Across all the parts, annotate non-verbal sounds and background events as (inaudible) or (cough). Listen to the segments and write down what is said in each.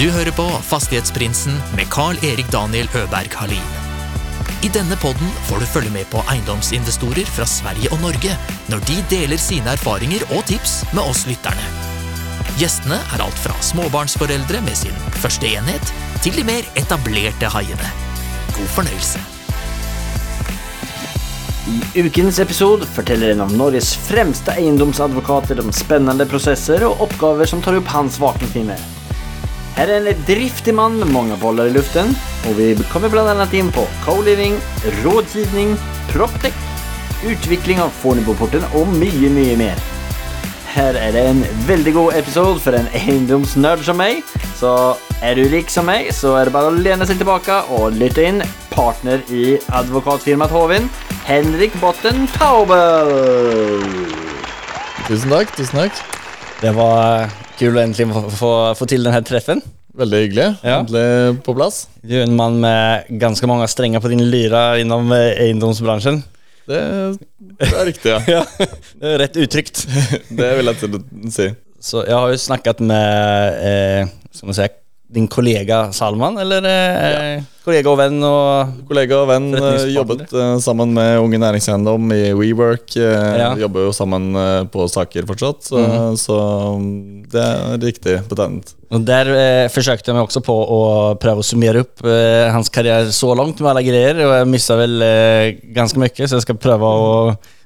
Du hører på Fastighetsprinsen med Carl-Erik Daniel Øberg Halin. I denne podden får du følge med på eiendomsinvestorer fra Sverige og Norge når de deler sine erfaringer og tips med oss lytterne. Gjestene er alt fra småbarnsforeldre med sin første enhet, til de mer etablerte haiene. God fornøyelse. I ukens episode forteller en av Norges fremste eiendomsadvokater om spennende prosesser og oppgaver som tar opp hans våkentimmer. Her er en driftig mann med mange boller i luften, og vi kommer blant annet inn på co-living, rådgivning, proptech, utvikling av Fornebuporten og mye, mye mer. Her er det en veldig god episode for en eiendomsnerd som meg. Så er du lik som meg, så er det bare å lene seg tilbake og lytte inn partner i advokatfirmaet Hovin, Henrik Botten Taubel. Tusen takk. tusen takk Det var kul å endelig få, få, få til denne treffen. Veldig hyggelig. Ja. Endelig på plass. Du er en mann med ganske mange strenger på din lyra innom eh, eiendomsbransjen. Det, det er riktig, ja. (laughs) Ja, det er rett uttrykt. (laughs) Det vil jeg til å si. Så jeg har jo snakket med eh, skal man si, din kollega Salman, eller eh, kollega og venn og Kollega og venn eh, jobbet eh, sammen med Unge Næringseiendom i WeWork. eh, Ja. Jobber jo sammen på saker fortsatt, så, så det er riktig betegnet. Og Der forsøkte jeg meg også på å prøve å summere opp hans karriere så langt med alle greier, og jeg mista vel ganske mye, så jeg skal prøve å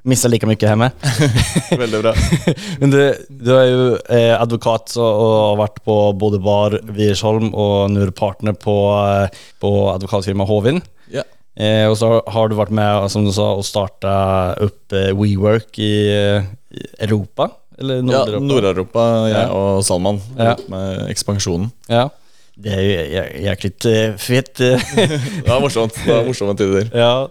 miste like mye hjemme. (laughs) Veldig bra. (laughs) Men du, du er jo eh, advokat og, og har vært på både Bar Wiersholm og nå er du partner på, eh, på advokatfirmaet Hovin. Ja. Eh, og så har- du vært med som du sa, å starte opp eh, WeWork i, eh, i Europa? Eller Nord-Europa? Ja, Nord-Europa, jeg Ja. og Salman, Ja. med ekspansjonen. Ja. Det er jo jæklig eh, fett. eh. (laughs) Det var morsomt. Det var morsomme tider. ja.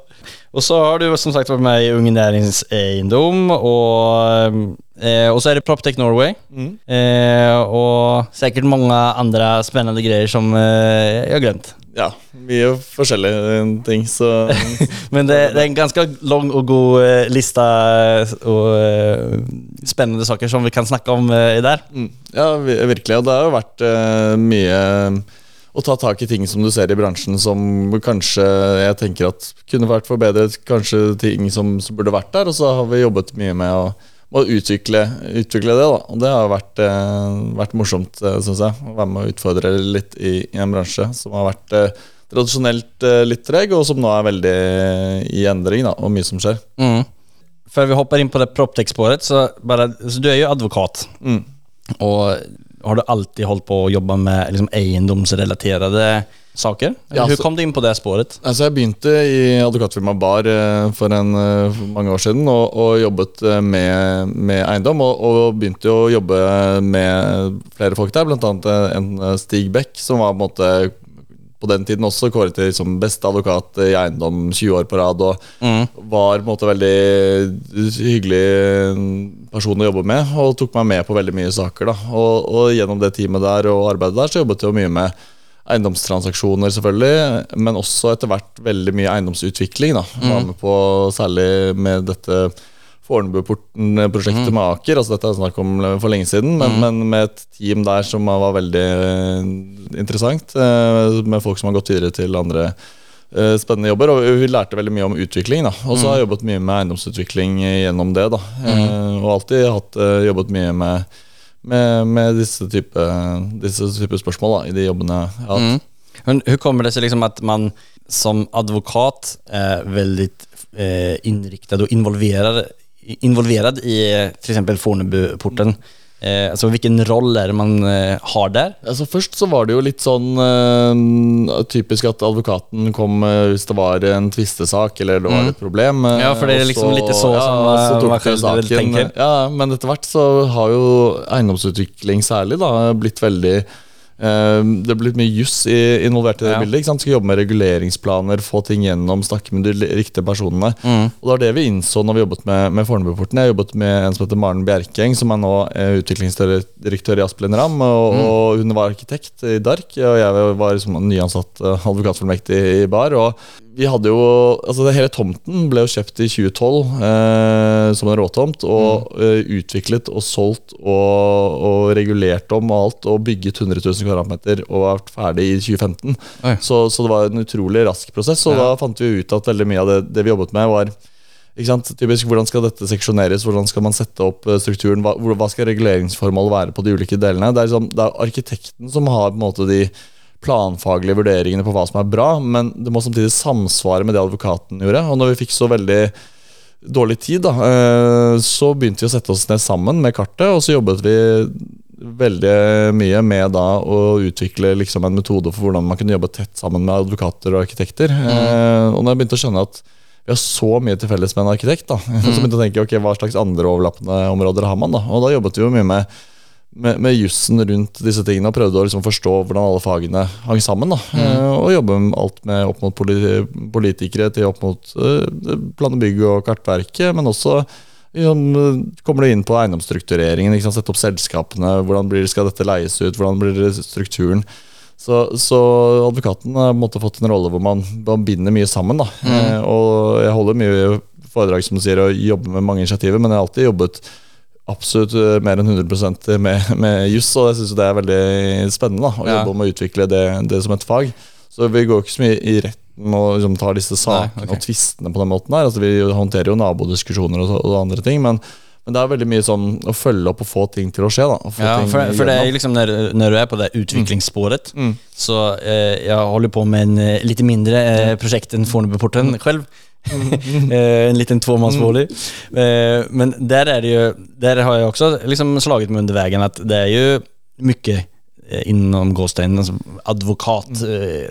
Og så har du som sagt vært med i Unge Næringseiendom, og, eh, og så er det Proptech Norway. Mm. Eh, og sikkert mange andre spennende greier som eh, jeg har glemt. Ja, mye forskjellige ting, så (laughs) Men det, det er en ganske lang og god eh, liste eh, og eh, spennende saker som vi kan snakke om eh, der. Mm. Ja, virkelig. Og det har jo vært eh, mye å ta tak i ting som du ser i bransjen som kanskje jeg tenker at kunne vært forbedret. Kanskje ting som, som burde vært der. Og så har vi jobbet mye med å, å utvikle, utvikle det. da Og det har vært, eh, vært morsomt, uh, syns jeg. Å være med å utfordre litt i, i en bransje som har vært eh, tradisjonelt eh, litt treg, og som nå er veldig i endring, da, og mye som skjer. Mm. Før vi hopper inn på det proptech-sporet, så så Du er jo advokat. Mm. Og har du alltid holdt på å jobbe med liksom, eiendomsrelaterte saker? Eller Ja, altså, Hvordan kom du inn på det spåret? Altså Jeg begynte i advokatfirmaet Bar eh, for, en, eh, for mange år siden og, og jobbet eh, med, med eiendom. Og, og begynte å jobbe med flere folk der, bl.a. en Stig Beck, som var på en måte på den tiden også kåret til som beste advokat i eiendom 20 år på rad. Og var på en måte veldig hyggelig person å jobbe med, og tok meg med på veldig mye saker. da Og, og gjennom det teamet der og arbeidet der, så jobbet jeg mye med eiendomstransaksjoner, selvfølgelig, men også etter hvert veldig mye eiendomsutvikling. da Var med på særlig med dette Fornebuporten-prosjektet med Aker. altså Dette er snakk om for lenge siden, men, men med et team der som var veldig eh, interessant. eh, Med folk som har gått videre til andre eh, spennende jobber. Og vi lærte veldig mye om utvikling. da Og så har jeg jobbet mye med eiendomsutvikling gjennom det. da mm. Og alltid hatt, eh, jobbet mye med med, med disse, type, disse type spørsmål da, i de jobbene jeg har hatt. Men hur kommer det seg liksom at man som advokat er veldig eh, inriktad og involverad, involverad i till exempel Fornebuporten? Eh, altså, Hvilken rolle er det man eh, har der? Altså Først så var det jo litt sånn eh, typisk at advokaten kom eh, hvis det var en tvistesak eller det var et problem. eh, Ja, for det er liksom litt så som, og så eh, tok det saken. Ja, Men etter hvert så har jo eiendomsutvikling særlig da blitt veldig eh, det er blitt mye juss involvert i det Ja. bildet. ikke sant? Skal jobbe med reguleringsplaner, få ting gjennom, snakke med de riktige personene. Mm. Og det var det vi innså når vi jobbet med, med Fornebuporten. Jeg jobbet med en som heter Maren Bjerkeng, som er nå eh, utviklingsdirektør i Aspelin Ram. Og, og hun var arkitekt i DARK, og jeg var liksom nyansatt eh, advokatfullmektig i BAR. Og vi hadde jo Altså Hele tomten ble jo kjøpt i 2012 eh, som en råtomt. Og eh, utviklet og solgt og, og regulert om og alt. Og bygget 100 000 kvadratmeter og vært ferdig i 2015. Så, så det var en utrolig rask prosess. Og Ja. da fant vi ut at veldig mye av det, det vi jobbet med, var? Typisk, Hvordan skal dette seksjoneres, hvordan skal man sette opp eh, strukturen, hva, hva skal reguleringsformålet være på de ulike delene. Det er, liksom, det er arkitekten som har på en måte de planfaglige vurderingene på hva som er bra, men det må samtidig samsvare med det advokaten gjorde. Og når vi fikk så veldig dårlig tid, da, eh, så begynte vi å sette oss ned sammen med kartet, og så jobbet vi veldig mye med da å utvikle liksom en metode for hvordan man kunne jobbe tett sammen med advokater og arkitekter. Eh, og når jeg begynte å skjønne at vi har så mye til felles med en arkitekt, da, (laughs) så begynte jeg å tenke ok, hva slags andre overlappende områder har man. da, Og da jobbet vi jo mye med med, med jussen rundt disse tingene og prøvde å liksom forstå hvordan alle fagene hang sammen. da, eh, Og jobbe med alt med opp mot politi politikere til opp mot eh, plan og bygg og kartverket, men også liksom, eh, kommer det inn på eiendomsstruktureringen. Sette opp selskapene, hvordan blir, skal dette leies ut, hvordan blir strukturen. Så, så advokaten har på fått en rolle hvor man, man binder mye sammen. da, eh, Og jeg holder mye foredrag som du sier, og jobber med mange initiativer, men jeg har alltid jobbet absolutt eh, mer enn 100% med, med juss, og jeg syns det er veldig spennende da, å Ja. jobbe med å utvikle det, det som et fag. Så vi går ikke så mye i retten og liksom, tar disse sakene ok. og tvistene på den måten her. Altså, vi håndterer jo nabodiskusjoner og, og andre ting, men, men det er veldig mye sånn å følge opp og få ting til å skje. da. Ja, for, for det er liksom når, når, du er på det utviklingssporet, Mm. Så eh, jeg holder på med en litt mindre eh, prosjekt enn Fornebuporten själv. (laughs) eh, en liten tvåmansbolig. Eh, men där är det ju, där har jag också liksom slagit mig under vägen att det är ju mycket eh, inom Gåstein, alltså advokat,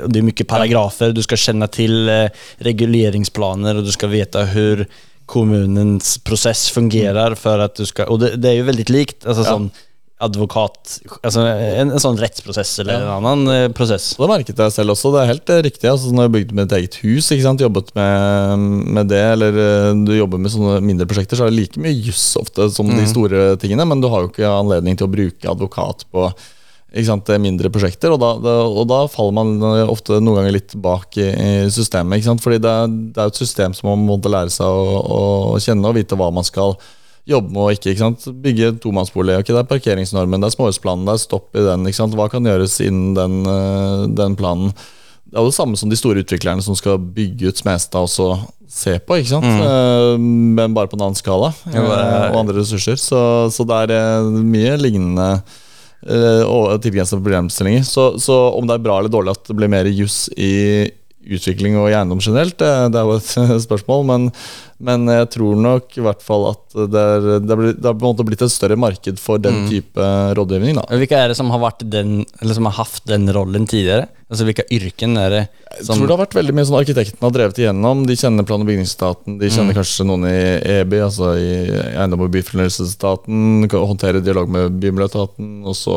det är mycket paragrafer, du ska känna till eh, reguleringsplaner och du ska veta hur kommunens process fungerar för att du ska, och det, det är ju väldigt likt, alltså Ja. sån advokat, altså en, en sånn rettsprosess eller en annen eh, prosess. Det merket jeg selv også. Det er helt eh, riktig. altså Når jeg bygde mitt eget hus, ikke sant? jobbet med, med det, eller eh, du jobber med sånne mindre prosjekter, så er det like mye juss ofte som de store tingene, men du har jo ikke anledning til å bruke advokat på ikke sant, er mindre prosjekter, og da, da, og da faller man eh, ofte noen ganger litt bak i, i systemet. ikke sant? Fordi det er, det er et system som man må lære seg å, å kjenne og vite hva man skal jobbe med å ikke. ikke sant? Bygge tomannsbolig. ok, Det er parkeringsnormen, det er småhusplanen, det er stopp i den. ikke sant? Hva kan gjøres innen den, eh, den planen? Det er jo det samme som de store utviklerne som skal bygge ut Smestad også se på, ikke sant? Mm. men bare på en annen skala Ja, er... og andre ressurser. Så, så det er eh, mye lignende eh, og tilgrensende problemstillinger. Så, så om det er bra eller dårlig at det blir mer juss i utvikling og eiendom generelt, det, det er jo et (laughs) spørsmål. Men, men jeg tror nok i hvert fall at det er, det er, det har på en måte blitt et større marked for den type rådgivning. da. Hvilke er det som har vært den, eller som har haft den rollen tidligere? Altså Hvilke yrken er det Jeg tror det har vært veldig mye sånn arkitektene har drevet igjennom. De kjenner plan- og bygningsetaten, de kjenner kanskje noen i EBI, altså i Eiendom- og byfornyelsesetaten, håndterer håndtere dialog med bymiljøetaten, og så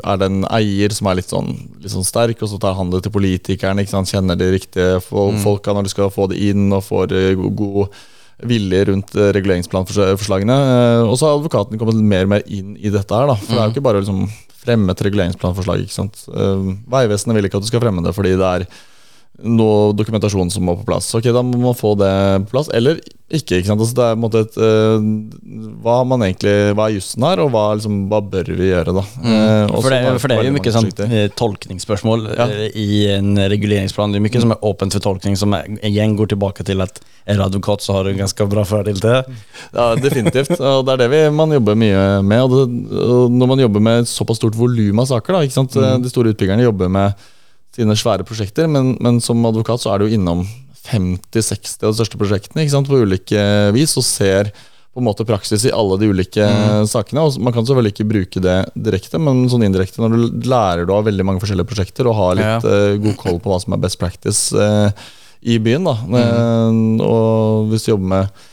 er det en eier som er litt sånn, litt sånn sterk, og så tar han det til politikerne, kjenner de riktige fol folka når de skal få det inn, og får eh, god vilje rundt eh, reguleringsplanforslagene. Eh, Og så har advokaten kommet mer og mer inn i dette her, da. For det er jo ikke bare å liksom fremme et reguleringsplanforslag, ikke sant. Eh, Vegvesenet vil ikke at du skal fremme det fordi det er noe dokumentasjon som må på plass. Ok, da må man få det på plass. Eller ikke. ikke sant? Altså, det er måte et uh, Hva man egentlig Hva er jussen her, og hva, liksom, hva bør vi gjøre, da? Mm. og for, det, för det er jo mye sånn, eh, tolkningsspörsmål Ja. i en reguleringsplan. Det er mye mm. som er åpent for tolkning som er, igjen går tilbake til at er du advokat så har du en ganska bra fordel til det. Ja, definitivt. (laughs) Og det er det vi, man jobber mye med. Og, det, og når man jobber med et såpass stort volum av saker, da, ikke sant? de store utbyggerne jobber med sine svære prosjekter, men, men som advokat så er du innom 50-60 av de største prosjektene sant? på ulike vis, og ser på en måte praksis i alle de ulike sakene. Og man kan selvfølgelig ikke bruke det direkte, men sånn indirekte når du lærer du av veldig mange forskjellige prosjekter og har litt eh, god koll på hva som er best practice uh, i byen. da. Eh, og hvis du jobber med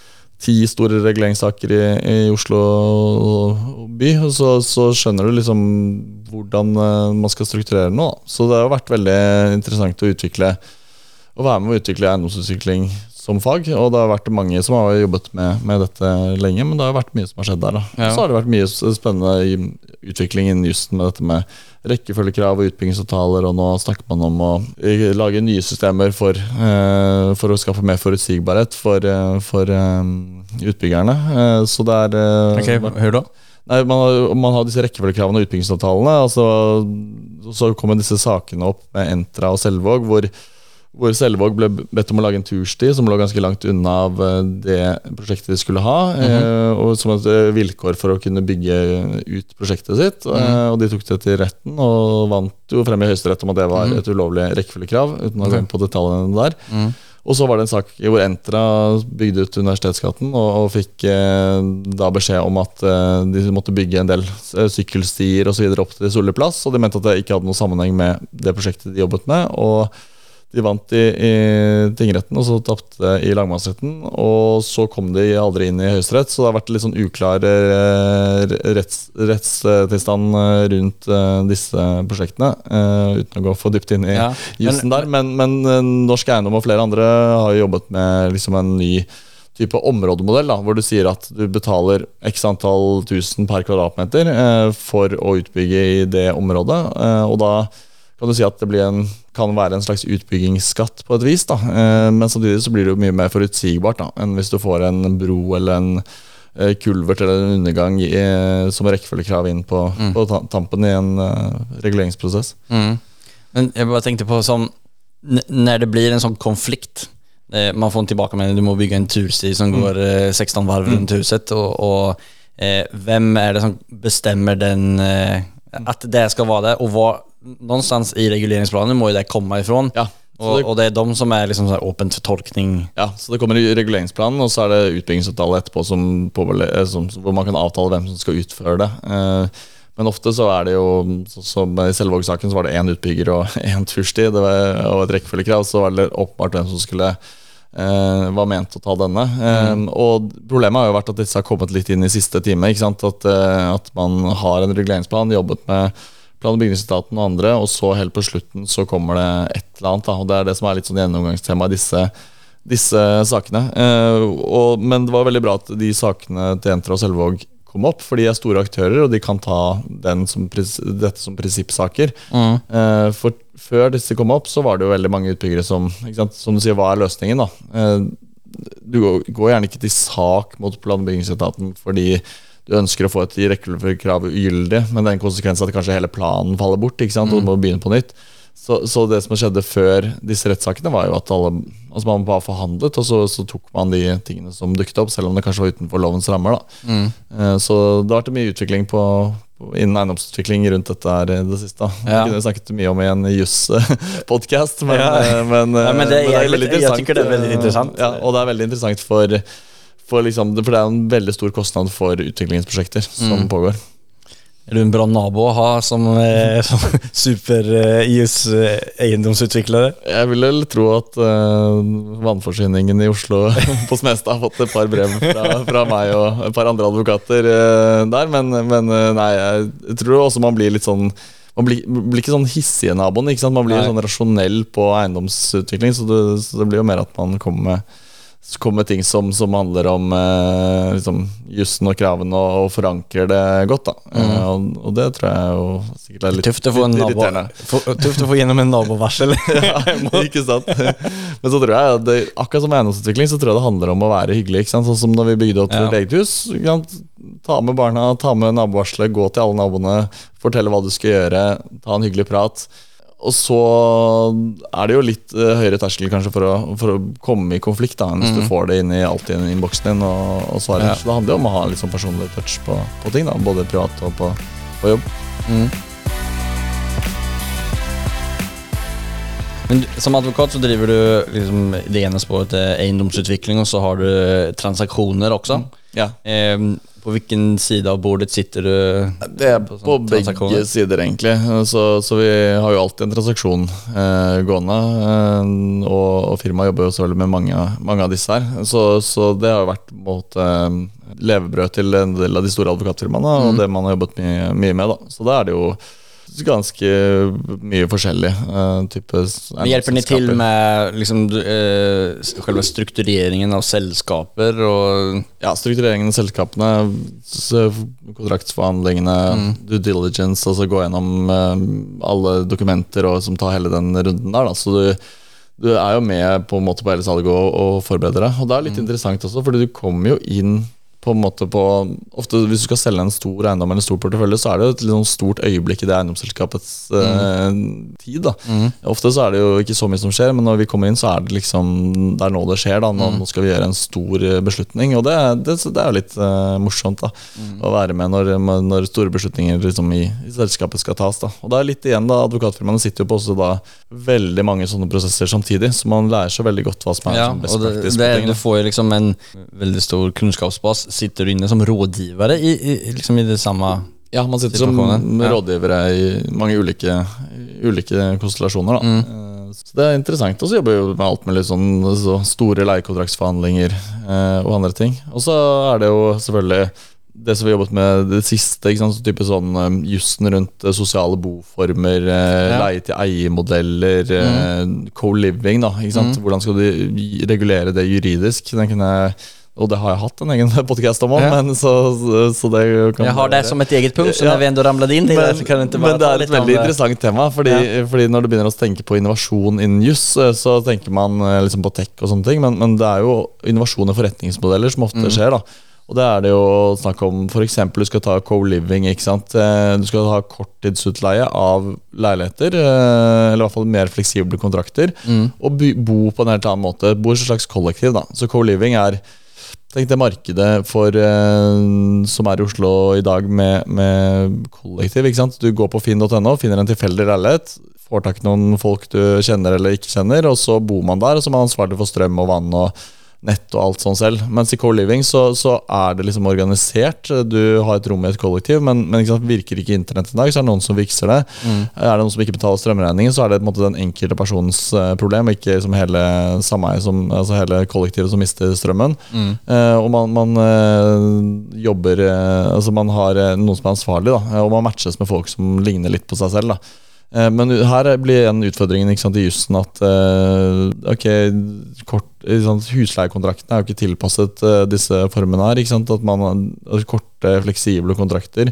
ti store reguleringssaker i, i Oslo by, så, så skjønner du liksom hvordan eh, man skal strukturere noe. Så det har vært veldig interessant å utvikle å være med å utvikle eiendomsutvikling som fag. Og det har vært mange som har jobbet med, med dette lenge, men det har vært mye som har skjedd der. Ja. Så har det vært mye spennende utvikling innen jussen med dette med rekkefølgekrav og utbyggingsavtaler, og nå snakker man om å eh, lage nye systemer for, eh, for å skaffe mer forutsigbarhet for, for utbyggerne. Så det er eh, okay, Hør då? Nei, man har, man har disse rekkefølgekravene og utbyggingsavtalene. Altså, så kommer disse sakene opp med Entra og Selvåg, hvor, hvor Selvåg ble bedt om å lage en tursti som lå ganske langt unna av eh, det prosjektet de skulle ha. eh, og Som et eh, vilkår for å kunne bygge ut prosjektet sitt. eh, og de tok det til retten og vant jo frem i Høyesterett om at det var et ulovlig rekkefølgekrav, uten å gå inn på detaljene der. Og så var det en sak hvor Entra bygde ut Universitetsgaten og, og fikk eh, da beskjed om at eh, de måtte bygge en del eh, sykkelstier osv. opp til Solli plass, og de mente at det ikke hadde noen sammenheng med det prosjektet de jobbet med. og de vant i, i tingretten, og så tapte i lagmannsretten. Og så kom de aldri inn i Høyesterett, så det har vært litt sånn uklar eh, retts, rettstilstand eh, rundt eh, disse prosjektene. uten å gå for dypt inn i Ja, jussen der. Men, men Norsk Eiendom og flere andre har jo jobbet med liksom en ny type områdemodell, da, hvor du sier at du betaler x antall tusen per kvadratmeter eh, for å utbygge i det området. Eh, og da kan du si at det blir en, kan være en slags utbyggingsskatt på et vis. Da. Eh, men samtidig så blir det jo mye mer forutsigbart da, enn hvis du får en bro eller en eh, kulvert eller en undergang eh, som rekkefølgekrav inn på, på tampen i en reguleringsprosess. Mm. Men jeg bare tenkte på sånn Når det blir en sånn konflikt. Man får en tilbakemelding, du må bygge en tursti som går eh, 16 varv rundt huset og, og eh, vem är det som bestemmer den, att det skal være det og var, någonstans i reguleringsplanen må ju det komma ifrån. Ja, Og, det- er det de som er liksom sånn åpent for tolkning. Ja, så det kommer i reguleringsplanen, og så er det utbyggingsavtale etterpå som eh, som, hvor man kan avtale hvem som skal utføre det. Eh, Men ofte så er det jo, som i Selvåg-saken, så var det én utbygger og (laughs) én tursti, og et rekkefølgekrav, så var det åpenbart hvem som skulle eh, var ment å ta denne. Eh, Og Problemet har jo vært at disse har kommet litt inn i siste time. ikke? At, eh, at man har en reguleringsplan, jobbet med plan- og bygningsetaten og andre, og så helt på slutten så kommer det et eller annet. Da, og Det er det som er litt sånn gjennomgangstema i disse, disse sakene. Eh, og, men det var veldig bra at de sakene til Entra og Selvåg kom opp, for de er store aktører, og de kan ta den som, dette som prinsippsaker. Eh, for før disse kom opp, så var det jo veldig mange utbyggere som? Som du sier, hva er løsningen, da? Eh, du går, går gjerne ikke til sak mot plan- og bygningsetaten fordi du ønsker å få et rekkefølgekrav ugyldig, men det er en konsekvens at kanskje hele planen faller bort, ikke sant? og du må begynne på nytt. Så, så det som skjedde før disse rettssakene, var jo at alle, altså man bare forhandlet, og så, så tok man de tingene som dukket opp, selv om det kanskje var utenfor lovens rammer. da. Mm. Så det har vært mye utvikling på, på, innen eiendomsutvikling rundt dette her det siste. Ja. Det kunne vi snakket mye om i en juss-podkast, (laughs) men, Ja. eh, men, Ja, men det er er interessant jeg tykker det er veldig eh, interessant. Ja, og det er veldig interessant for, for, liksom, for det er en veldig stor kostnad for utviklingsprosjekter som Mm. pågår. Er du en bra nabo å ha som, eh, (laughs) som super eh, eh? Jeg vil vel tro at eh, vannforsyningen i Oslo (laughs) på Smestad har fått et par brev fra, fra meg og et par andre advokater eh, der, men, men eh, nei, jeg tror også man blir litt sånn man blir, blir ikke sånn hissige naboen, man blir Nei. sånn rasjonell på eiendomsutvikling, så det, så det blir jo mer at man kommer med så kommer ting som, som handler om eh, liksom, jussen og kravene og, og forankrer det godt. Da. Eh, og, og det tror jeg jo sikkert er litt, tøft å få, en litt irriterende. få, tufft å få gjennom en nabovarsel. (laughs) Ja, ikke sant? Men så tror jeg at det, akkurat som eiendomsutvikling Så tror jeg det handler om å være hyggelig. Ikke sant? Sånn som når vi bygde opp Ja. vårt eget hus. sant? Ta med barna, ta med nabovarselet, gå til alle naboene, fortelle hva du skal gjøre, ta en hyggelig prat. Og så er det jo litt eh, høyere terskel kanskje for å, for å komme i konflikt, da, enn hvis du får det inn i, alltid inn i innboksen din og, og svarer. Mm. Ja. Så det handler jo om å ha litt sånn personlig touch på, på ting, da, både privat og på, på jobb. Men som advokat så driver du liksom det ene spåret til eiendomsutvikling, og så har du transaksjoner også. Ja. Eh, på hvilken side av bordet sitter du? Det er på på begge sider, egentlig. Så, så vi har jo alltid en transaksjon eh, gående. Eh, og, og firmaet jobber jo selvfølgelig med mange, mange av disse her. Så, så det har jo vært måte eh, levebrød til en del av de store advokatfirmaene, og det man har jobbet mye, mye med. da Så da er det jo ganske mye forskjellig. Uh, Men hjelper ni til med liksom, uh, selve struktureringen av selskaper og Ja, struktureringen av selskapene, kontraktsforhandlingene, mm. due diligence, altså gå gjennom uh, alle dokumenter og som tar hele den runden der. Da. Så du, du er jo med på en måte på hele salget og, og forbereder deg. Og det er litt mm. interessant også, fordi du kommer jo inn på en måte på Ofte hvis du skal selge en stor eiendom eller en stor portefølje, så er det jo et sånn stort øyeblikk i det eiendomsselskapets mm. uh, tid. da mm. Ofte så er det jo ikke så mye som skjer, men når vi kommer inn, så er det liksom Det er nå det skjer. da Nå, mm. nå skal vi gjøre en stor eh, beslutning. Og det, det, det er jo litt uh, morsomt da mm. å være med når, når store beslutninger liksom i, i, selskapet skal tas. da Og det er litt igjen da Advokatfirmaene sitter jo på også da veldig mange sånne prosesser samtidig, så man lærer seg veldig godt hva som er ja, best praktisk. Du får liksom en veldig stor kunnskapsbas sitter du inne som rådgivere i, i, liksom i det samme Ja, man sitter som ja. rådgivere i mange ulike, ulike konstellasjoner. Da. Mm. Eh, så det er interessant. Og så jobber vi med alt mulig sånn så store leiekontraktsforhandlinger eh, og andre ting. Og så er det jo selvfølgelig det som vi har jobbet med det siste, ikke sant? Så type sånn um, jussen rundt sosiale boformer, uh, ja. leie til eie-modeller, mm. co-living. da, ikke sant? Mm. Hvordan skal du regulere det juridisk? Den kunne jeg og det har jeg hatt en egen (laughs) podkast om, ja. men så, så, det kan Jeg har det som et eget punkt, så ja. vi ändå ramlet inn i men, det, det Men det er et veldig interessant tema, fordi, ja. fordi, når du begynner å tenke på innovasjon innen juss, eh, så tenker man eh, liksom på tech og sånne ting, men, men, det er jo innovasjon i forretningsmodeller som ofte mm. skjer. da og det er det jo snakk om f.eks. du skal ta co-living. ikke sant? Eh, du skal ha korttidsutleie av leiligheter, eller i hvert fall mer fleksible kontrakter, mm. og bo på en helt annen måte. Bo i et slags kollektiv. da. Så co-living er Tenk det markedet for, uh, som er i Oslo i dag med, med kollektiv. Du går på finn.no, finner en tilfeldig leilighet, får tak i noen folk du kjenner eller ikke kjenner, og så bor man der, og så er man ansvarlig for strøm og vann og nett og alt sånn selv. Mens i co-living så, så, er det liksom organisert. Du har et rom i et kollektiv, men, men ikke sant, virker ikke internett i dag, så er det noen som vikser det. Mm. Er det noen som ikke betaler strømregningen, så er det en måte den enkelte personens uh, problem, ikke liksom, hele sameiet, altså hele kollektivet som mister strømmen. Mm. Uh, og man, man uh, jobber Altså man har noen som er ansvarlig, da, og man matches med folk som ligner litt på seg selv. da Eh, men her blir en utfordringen ikke sant, i jussen at uh, ok, kort, husleiekontraktene er jo ikke tilpasset uh, disse formene her. ikke sant, at man har Korte, fleksible kontrakter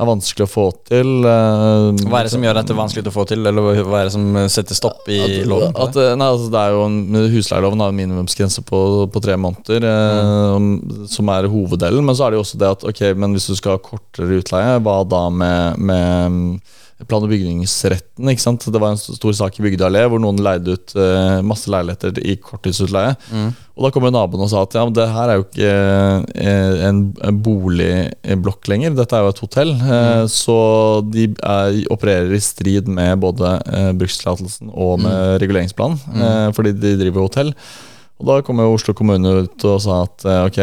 er vanskelig å få til. Hva er det som gjør at det er vanskelig å få til, eller hva er det som setter stopp i at, loven? At, nei, altså, det er jo en, Husleieloven har en minimumsgrense på, på, tre måneder, mm. som er hoveddelen. Men så er det jo også det at ok, men hvis du skal ha kortere utleie, hva da med, med plan- og bygningsretten. ikke sant? Det var en stor sak i Bygdøy allé hvor noen leide ut uh, masse leiligheter i korttidsutleie. Mm. Og Da kom jo naboen og sa at ja, men det her er jo ikke uh, en, boligblokk lenger, dette er jo et hotell. Uh, Så de er, opererer i strid med både brukstillatelsen og med mm. reguleringsplanen, mm. fordi de driver hotell. Og Da kom jo Oslo kommune ut og sa at ok,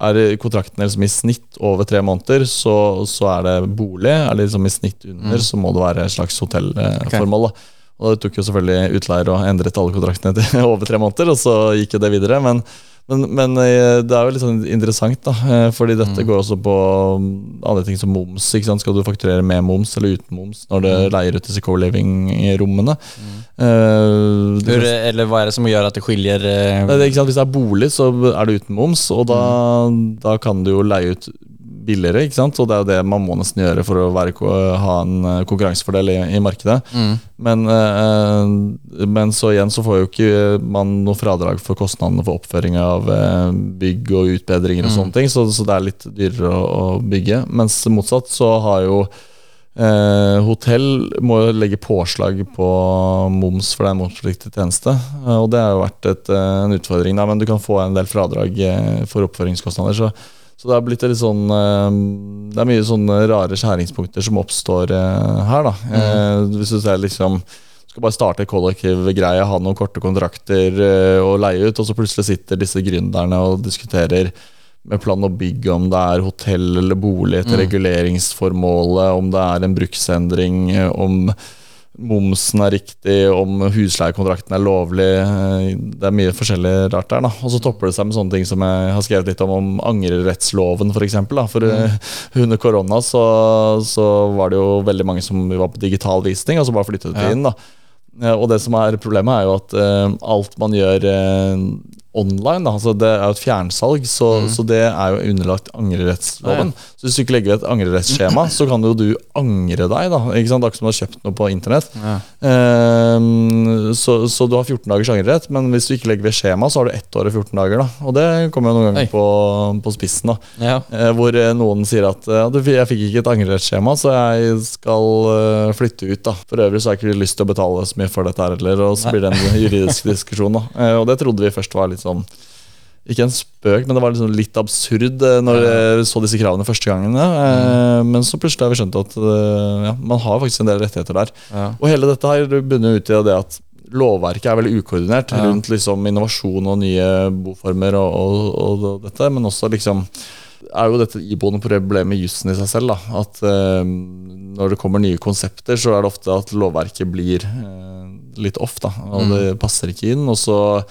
er kontrakten liksom i snitt over tre måneder, så, så er det bolig. Er det liksom i snitt under, mm. så må det være et slags hotellformål. Okay. Og Det tok jo selvfølgelig utleier og endret alle kontraktene til (laughs) over tre måneder, og så gikk jo det videre. Men men, men, eh, det er jo litt sånn interessant, da. Eh, fordi dette mm. går også på um, andre ting som moms. ikke sant? Skal du fakturere med moms eller uten moms når du mm. leier ut disse co-living-rommene? Mm. Uh, eller hva er det som gjør at det skiljer uh... det, Hvis det er bolig, så er det uten moms, og da, mm. da kan du jo leie ut billigere. ikke sant? Og det er jo det man må nesten gjøre for å være, ha en eh, konkurransefordel i, i markedet. Mm. Men, eh, men, så igjen så får jo ikke man noe fradrag for kostnadene for oppføring av eh, bygg og utbedringer og mm. sånne ting, så, så, det er litt dyrere å, å, bygge. Mens motsatt så har jo eh, hotell må jo legge påslag på moms for det er momspliktig tjeneste. Og det har jo vært et, eh, en utfordring, da, men du kan få en del fradrag for oppføringskostnader. så så det har blitt litt sånn eh, Det er mye sånne rare skjæringspunkter som oppstår eh, her, da. Mm. Eh, hvis du ser liksom skal bare starte kollektiv greie, ha noen korte kontrakter og leie ut, og så plutselig sitter disse gründerne og diskuterer med plan og bygg om det er hotell eller bolig etter mm. reguleringsformålet, om det er en bruksendring, om momsen er riktig, om husleiekontrakten er lovlig. eh, Det er mye forskjellig rart der. da Og så topper det seg med sånne ting som jeg har skrevet litt om, om angrerettsloven f.eks. For eh, under korona så, så var det jo veldig mange som var på digital visning, og så bare flyttet de Ja. inn. da Eh, Og det som er problemet, er jo at uh, alt man gjør eh, online, da, altså det er jo et fjernsalg, så, så det er jo underlagt angrerettsloven. Så hvis du ikke legger ved et angrerettsskjema, så kan jo du angre deg. da Ikke sant? Akkurat som du har kjøpt noe på internett. Ja. Um, så, så du har 14 dagers angrerett, men hvis du ikke legger ved skjema, så har du ett år og 14 dager. da Og det kommer jo noen ganger på, på spissen. da Ja. Eh, hvor eh, noen sier at uh, jeg fikk ikke et angrerettsskjema, så jeg skal uh, flytte ut. da For øvrig så har jeg ikke lyst til å betale så mye for dette her heller. Og så blir det en juridisk diskusjon. da Og det trodde vi først var litt sånn ikke en spøk, men det var liksom litt absurd eh, når vi så disse kravene første gangen. Mm. Men så plutselig har vi skjønt at eh, ja, man har faktisk en del rettigheter der. Ja. Og hele dette har bunnet ut i det at lovverket er veldig ukoordinert Ja. rundt liksom innovasjon og nye boformer og, og, og dette, men også liksom er jo dette iboende problemet med jussen i seg selv. da At eh, når det kommer nye konsepter, så er det ofte at lovverket blir eh, litt off. da Og Mm. det passer ikke inn. Og så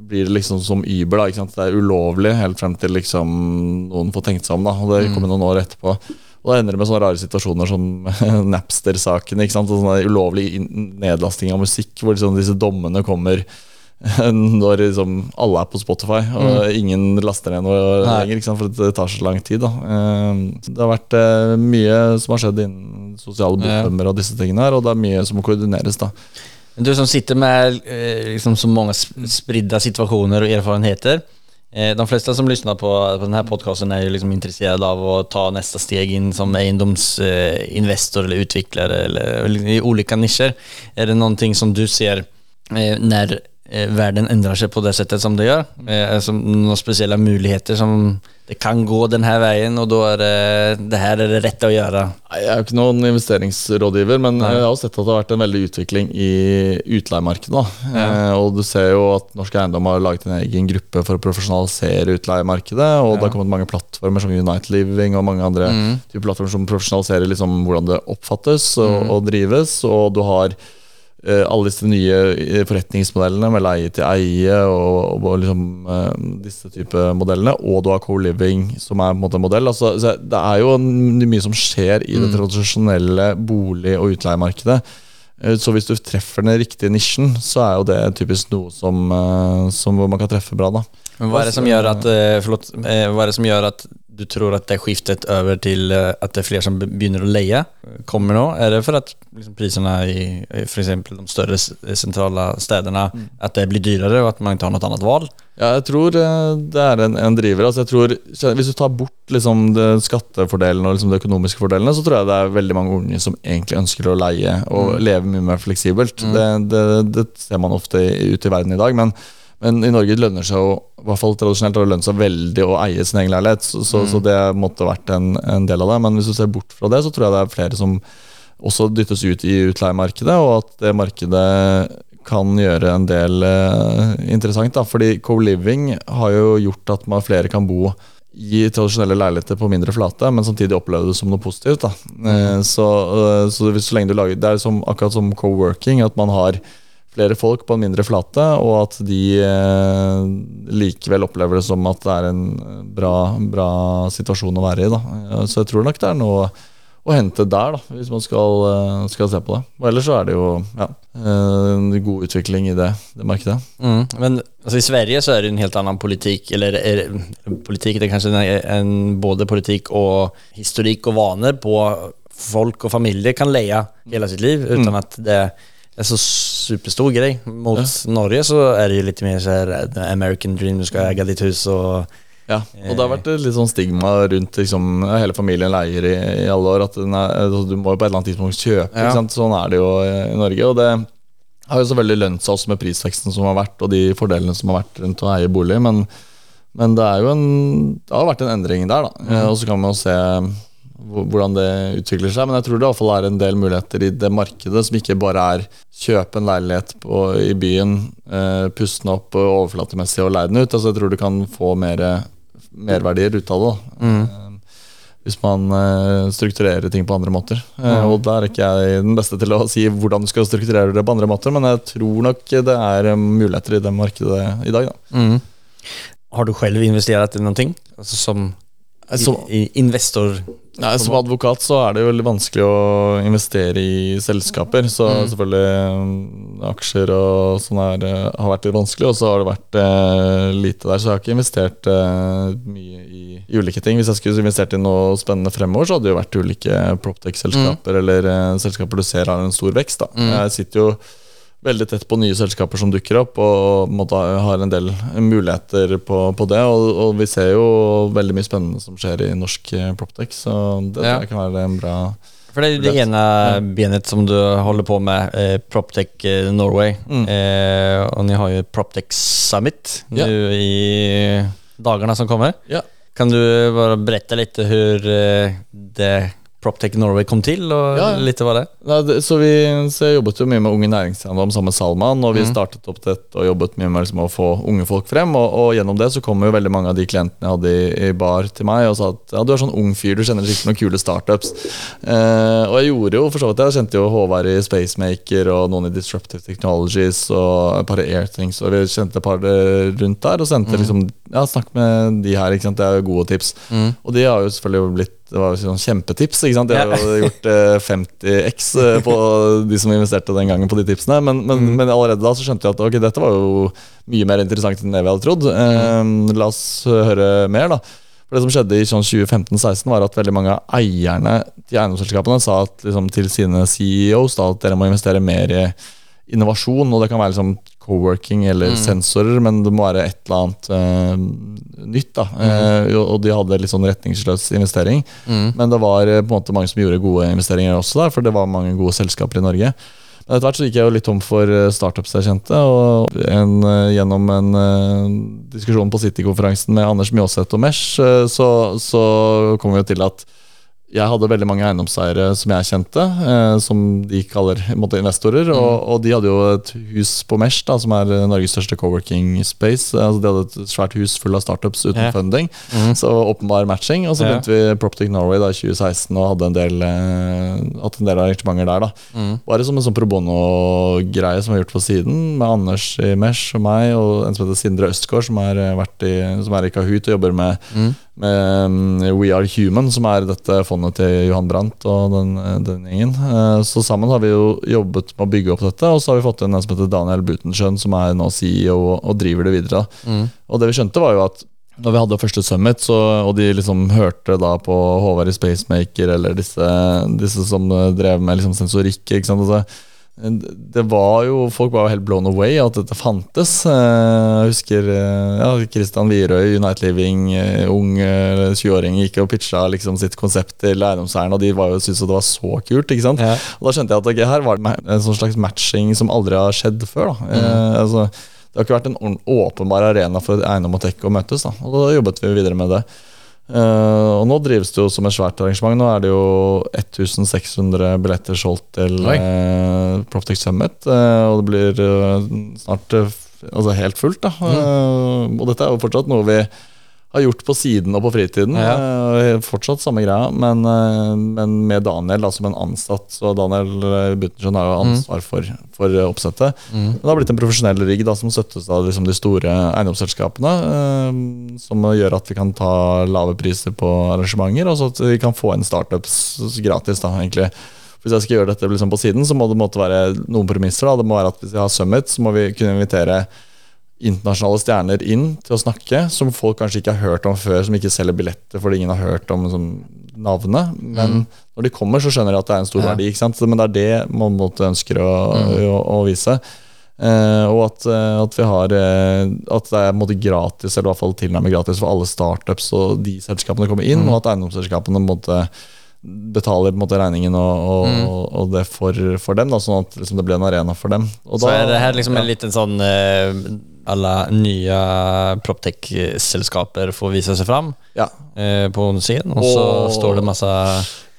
blir det liksom som Uber. da ikke sant? Det er ulovlig helt frem til liksom noen får tenkt seg om. da Og det Mm. kommer noen år etterpå. Og da ender det med sånne rare situasjoner som (laughs) Napster-saken. ikke sant? Og sånne ulovlig nedlasting av musikk, hvor liksom disse dommene kommer (laughs) når liksom alle er på Spotify, og ingen laster ned noe lenger. Ikke sant? For det tar så lang tid. da Eh, Det har vært eh, mye som har skjedd innen sosiale Ja. og disse tingene her, og det er mye som må koordineres. da Du som sitter med eh, liksom så mange sp- spridda situasjoner og erfarenheter. Eh, de fleste som lyssnar på, på denne podkasten, podcasten jo ju liksom intresserade av å ta neste steg inn som egendomsinvestor eh, eller utvikler eller, eller i olika nischer. Er det någonting som du ser eh, eh, seg ändrar sig på det sättet som det gjør. Eh, alltså, noen spesielle muligheter som det kan gå denne veien, og da er det, det her er det rette å gjøre. Jeg er jo ikke noen investeringsrådgiver, men Nei. jeg har jo sett at det har vært en veldig utvikling i utleiemarkedet. Ja. Eh, og du ser jo at Norsk Eiendom har laget en egen gruppe for å profesjonalisere utleiemarkedet. Og det har kommet mange plattformer som Unite Living og mange andre Mm. typer plattformer som profesjonaliserer liksom hvordan det oppfattes og, Mm. og drives. Og du har alle disse nye eh, forretningsmodellene med leie til eie og, og liksom, eh, disse type modellene. Og du har co-living, som er en måte modell. Altså, det er jo mye som skjer i det tradisjonelle bolig- og utleiemarkedet. Eh, Så hvis du treffer den riktige nisjen, så er jo det typisk noe som, eh, som man kan treffe bra. da Men hva er det som gjør at, eh, förlåt, eh, vad är det som gjør att du tror at det skiftet over til at det er flere som begynner å leie, kommer nå? Er det for at liksom, prisene i f.eks. de større sentrale stedene mm. at det blir dyrare og at man ikke har noe annet valg? Ja, jeg tror eh, det er en, en driver. Altså jeg tror, hvis du tar bort liksom skattefordelene og liksom de økonomiske fordelene, så tror jeg det er veldig mange unge som egentlig ønsker å leie og leve mye mer fleksibelt. Det, det, det ser man ofte ute i verden i dag. Men, men i Norge lønner seg jo, i hvert fall tradisjonelt, har det lønt seg veldig å eie sin egen leilighet. Så, så, så det måtte vært en, en del av det. Men hvis du ser bort fra det, så tror jeg det er flere som også dyttes ut i utleiemarkedet, og at det markedet kan gjøre en del eh, interessant. da, fordi co-living har jo gjort at man flere kan bo i tradisjonelle leiligheter på mindre flate, men samtidig oppleve det som noe positivt. da. Eh, så, eh, så hvis, så lenge du lager, Det er som, akkurat som co-working, at man har flere folk på en mindre flate, og at de eh, likevel opplever det som at det er en bra, bra situasjon å være i. da. Eh, Så jeg tror nok det er noe å hente der, da, hvis man skal, eh, skal se på det. Og ellers så er det jo ja, eh, en god utvikling i det, det markedet. Mm. Men altså, i Sverige så er det en helt annen politikk, eller er, det, politik det er kanskje en, en, både politikk og historikk og vaner på folk og familie kan leie hele sitt liv uten mm. at det är så superstor grej. Mot Norge så er det jo litt mer sånn American dream, du skal eie ditt hus og Ja, og det har vært litt sånn stigma rundt liksom, hele familien leier i, i alle år. At er, altså, du må jo på et eller annet tidspunkt kjøpe. Ja. Sånn er det jo i, Norge. Og det har jo så veldig lønt seg også med prisveksten som har vært, og de fordelene som har vært rundt å eie bolig. Men, men det en Det har vært en endring der, da. Mm. Og så kan man jo se hvordan det utvikler seg. Men jeg tror det i hvert fall er en del muligheter i det markedet som ikke bare er kjøpe en leilighet på, i byen, eh, puste den opp overflatemessig og leie den ut. Altså Jeg tror du kan få mer merverdier ut av det. da. Eh, hvis man eh, strukturerer ting på andre måter. Eh, Mm. og der er ikke jeg den beste til å si hvordan du skal strukturere det på andre måter, men jeg tror nok det er eh, muligheter i det markedet i dag. Da. Har du selv investert i noe? Altså som Som, investor? nei, som advokat så er det jo veldig vanskelig å investere i selskaper. Så selvfølgelig eh, aksjer og sånn her eh, har vært litt vanskelig, og så har det vært eh, lite der. Så jeg har ikke investert eh, mye i, i ulike ting. Hvis jeg skulle investert i noe spennende fremover, så hadde det jo vært ulike Proptech-selskaper eller eh, selskaper du ser har en stor vekst. Da. Jeg sitter jo veldig tett på nye selskaper som dukker opp, og måtte, har en del muligheter på, på det. Og, og vi ser jo veldig mye spennende som skjer i norsk eh, Proptech, så det Ja. kan være en bra for det er det ene ena benet som du holder på med, eh, Proptech eh, Norway. Mm. Eh, og ni har jo Proptech Summit Ja. nu i dagene som kommer. Ja. Kan du bare berette litt Hvor eh, det Proptech Norway kom til, og Ja, lite vad det? Nei, det, så vi så jeg jobbet jo mye med Unge Næringseiendom sammen med Salman, og vi startet opp dette og jobbet mye med liksom, å få unge folk frem. Og, og gjennom det så kom jo veldig mange av de klientene jeg hadde i, i bar til meg og sa at ja, du er sånn ung fyr, du kjenner sikkert noen kule startups. Eh, og jeg gjorde jo for så vidt. Jeg kjente jo Håvard i Spacemaker og noen i Disruptive Technologies og et par i Airthings, og vi kjente et par eh, rundt der og sendte liksom Ja, snakk med de her, ikke sant. Det er jo gode tips. Og de har jo selvfølgelig blitt det var jo sånn kjempetips. ikke sant? Jeg har jo gjort eh, 50x eh, (laughs) på de som investerte den gangen på de tipsene. Men, men, men allerede da så skjønte jeg at ok, dette var jo mye mer interessant enn det vi hadde trodd. Eh, la oss høre mer, da. For Det som skjedde i sånn 2015-16, var at veldig mange av eierne til eiendomsselskapene sa at, liksom, til sine CEOs da, at dere må investere mer i innovasjon. Og det kan være liksom co-working eller sensorer, men det må være et eller annet uh, nytt. da Eh, og de hadde litt sånn retningsløs investering. Men det var eh, på en måte mange som gjorde gode investeringer også der, for det var mange gode selskaper i Norge. Men etter hvert så gikk jeg jo litt tom for startups jeg kjente, og en, gjennom en diskusjon på City-konferansen med Anders Mjåseth og Mesh, så, så kom vi jo til at jeg hadde veldig mange eiendomseiere som jeg kjente, eh, som de kaller måte, investorer. Og, og de hadde jo et hus på Mesh, da, som er eh, Norges største co-working space. Eh, Altså, de hadde et svært hus full av startups uten yeah. funding. Så åpenbar matching. Og så Ja. begynte vi Proptic Norway da, i 2016 og hadde en del, eh, hatt en del arrangementer der. da Bare som en sånn pro bono-greie som vi har gjort på siden, med Anders i Mesh og meg, og en som heter Sindre Østgaard, som er, eh, vært i, som er i Kahoot og jobber med, med mm, We Are Human, som er dette fondet til Johan Brandt og den, den gjengen. Eh, Så sammen har vi jo jobbet med å bygge opp dette, og så har vi fått inn en som heter Daniel Butenschøn, som er nå CEO og, driver det videre. Mm. Og det vi skjønte, var jo at når vi hadde første summit, så, og de liksom hørte da på Håvard i Spacemaker eller disse, disse som drev med liksom sensorikk ikke sant? Altså, det var jo, Folk var jo helt blown away at dette fantes. Eh, Jeg husker eh, ja, Christian Wierøy, Unite Living, eh, ung eh, 20-åring, gikk og pitcha liksom sitt konsept til eiendomseierne, og de var jo syntes det var så kult. ikke sant? Ja. Og Da skjønte jeg at okay, her var det en sånn slags matching som aldri har skjedd før. da. Eh, altså, det har ikke vært en åpenbar arena for eiendom og tech å møtes. da, og da jobbet vi videre med det. Eh, og nå drives det jo som et svært arrangement. Nå er det jo 1600 billetter solgt til uh, Proptech Summit. Uh, og det blir snart altså helt fullt. da. Eh, og dette er jo fortsatt noe vi har gjort på siden og på fritiden. Ja. Eh, fortsatt samme greia, men, eh, men med Daniel da, som en ansatt. Så Daniel eh, har jo ansvar for, for oppsettet. oppsettet. Men det har blitt en profesjonell rigg da, som støttes av liksom, de store eiendomsselskapene. Eh, som gjør at vi kan ta lave priser på arrangementer, og så at vi kan få inn startups gratis. da, egentlig. Hvis jeg skal gjøre dette liksom, på siden, så må det måtte være noen premisser. da, Det må være at Hvis vi har Summit, så må vi kunne invitere internasjonale stjerner inn til å snakke, som folk kanskje ikke har hørt om før, som ikke selger billetter fordi ingen har hørt om som, navnet. Men når de kommer, så skjønner de at det er en stor Ja. verdi. ikke sant? Men det er det man måtte en ønsker å, å, å vise. Eh, og at, eh, at vi har eh, At det er på måte gratis, eller i hvert fall tilnærmet gratis for alle startups og de selskapene kommer inn, og at eiendomsselskapene måtte betaler på en måte regningen og, og, og det for, for dem, da, sånn at liksom, det blir en arena for dem. Og Så er det her liksom en ja. liten sån, eh, nye proptech-selskaper får vise seg fram Ja. eh, på onsdagen, og så står det masse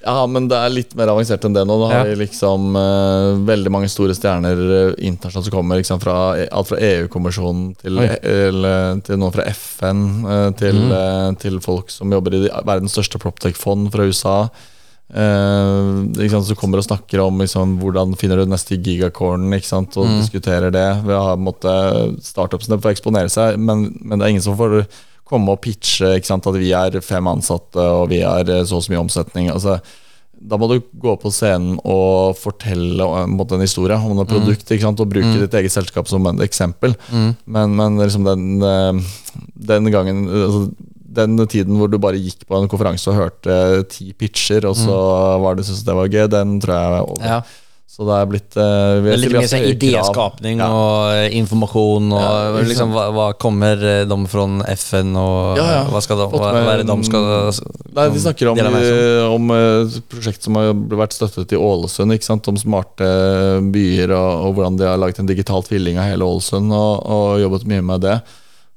Ja, men det er litt mer avansert enn det nå. Nå har Ja. vi liksom uh, veldig mange store stjerner uh, internasjonalt som kommer. Liksom fra, alt fra EU-kommisjonen til, til, til noen fra FN, uh, til, Mm. til folk som jobber i de- verdens største proptech-fond fra USA. Eh, ikke sant, som kommer og snakker om liksom, hvordan finner du neste gigacorn, og Mm. diskuterer det. Vi har på en måte startupsene får eksponere seg, men, men det er ingen som får komme og pitche at vi er fem ansatte og vi har eh, så og så mye omsetning. Altså, da må du gå på scenen og fortelle eh, en, måte, en historie om et produkt. Ikke sant? Og bruke ditt eget selskap som et eksempel. Men, men liksom den, eh, den gangen altså, Den tiden hvor du bare gikk på en konferanse og hørte ti pitcher, og så var det syntes det var gøy, den tror jeg er over. Ja. Så det er blitt uh, Det er litt mer sånn idéskapning Ja. og eh, informasjon og Ja, liksom. liksom, hva, hva kommer eh, de fra FN og Ja, hva, skal de, hva, hva det de skal Nei, De snakker om, dele om? eh, prosjekt som har vært støttet i Ålesund. Om smarte byer og, og hvordan de har laget en digital tvilling av hele Ålesund. Og, og jobbet mye med det.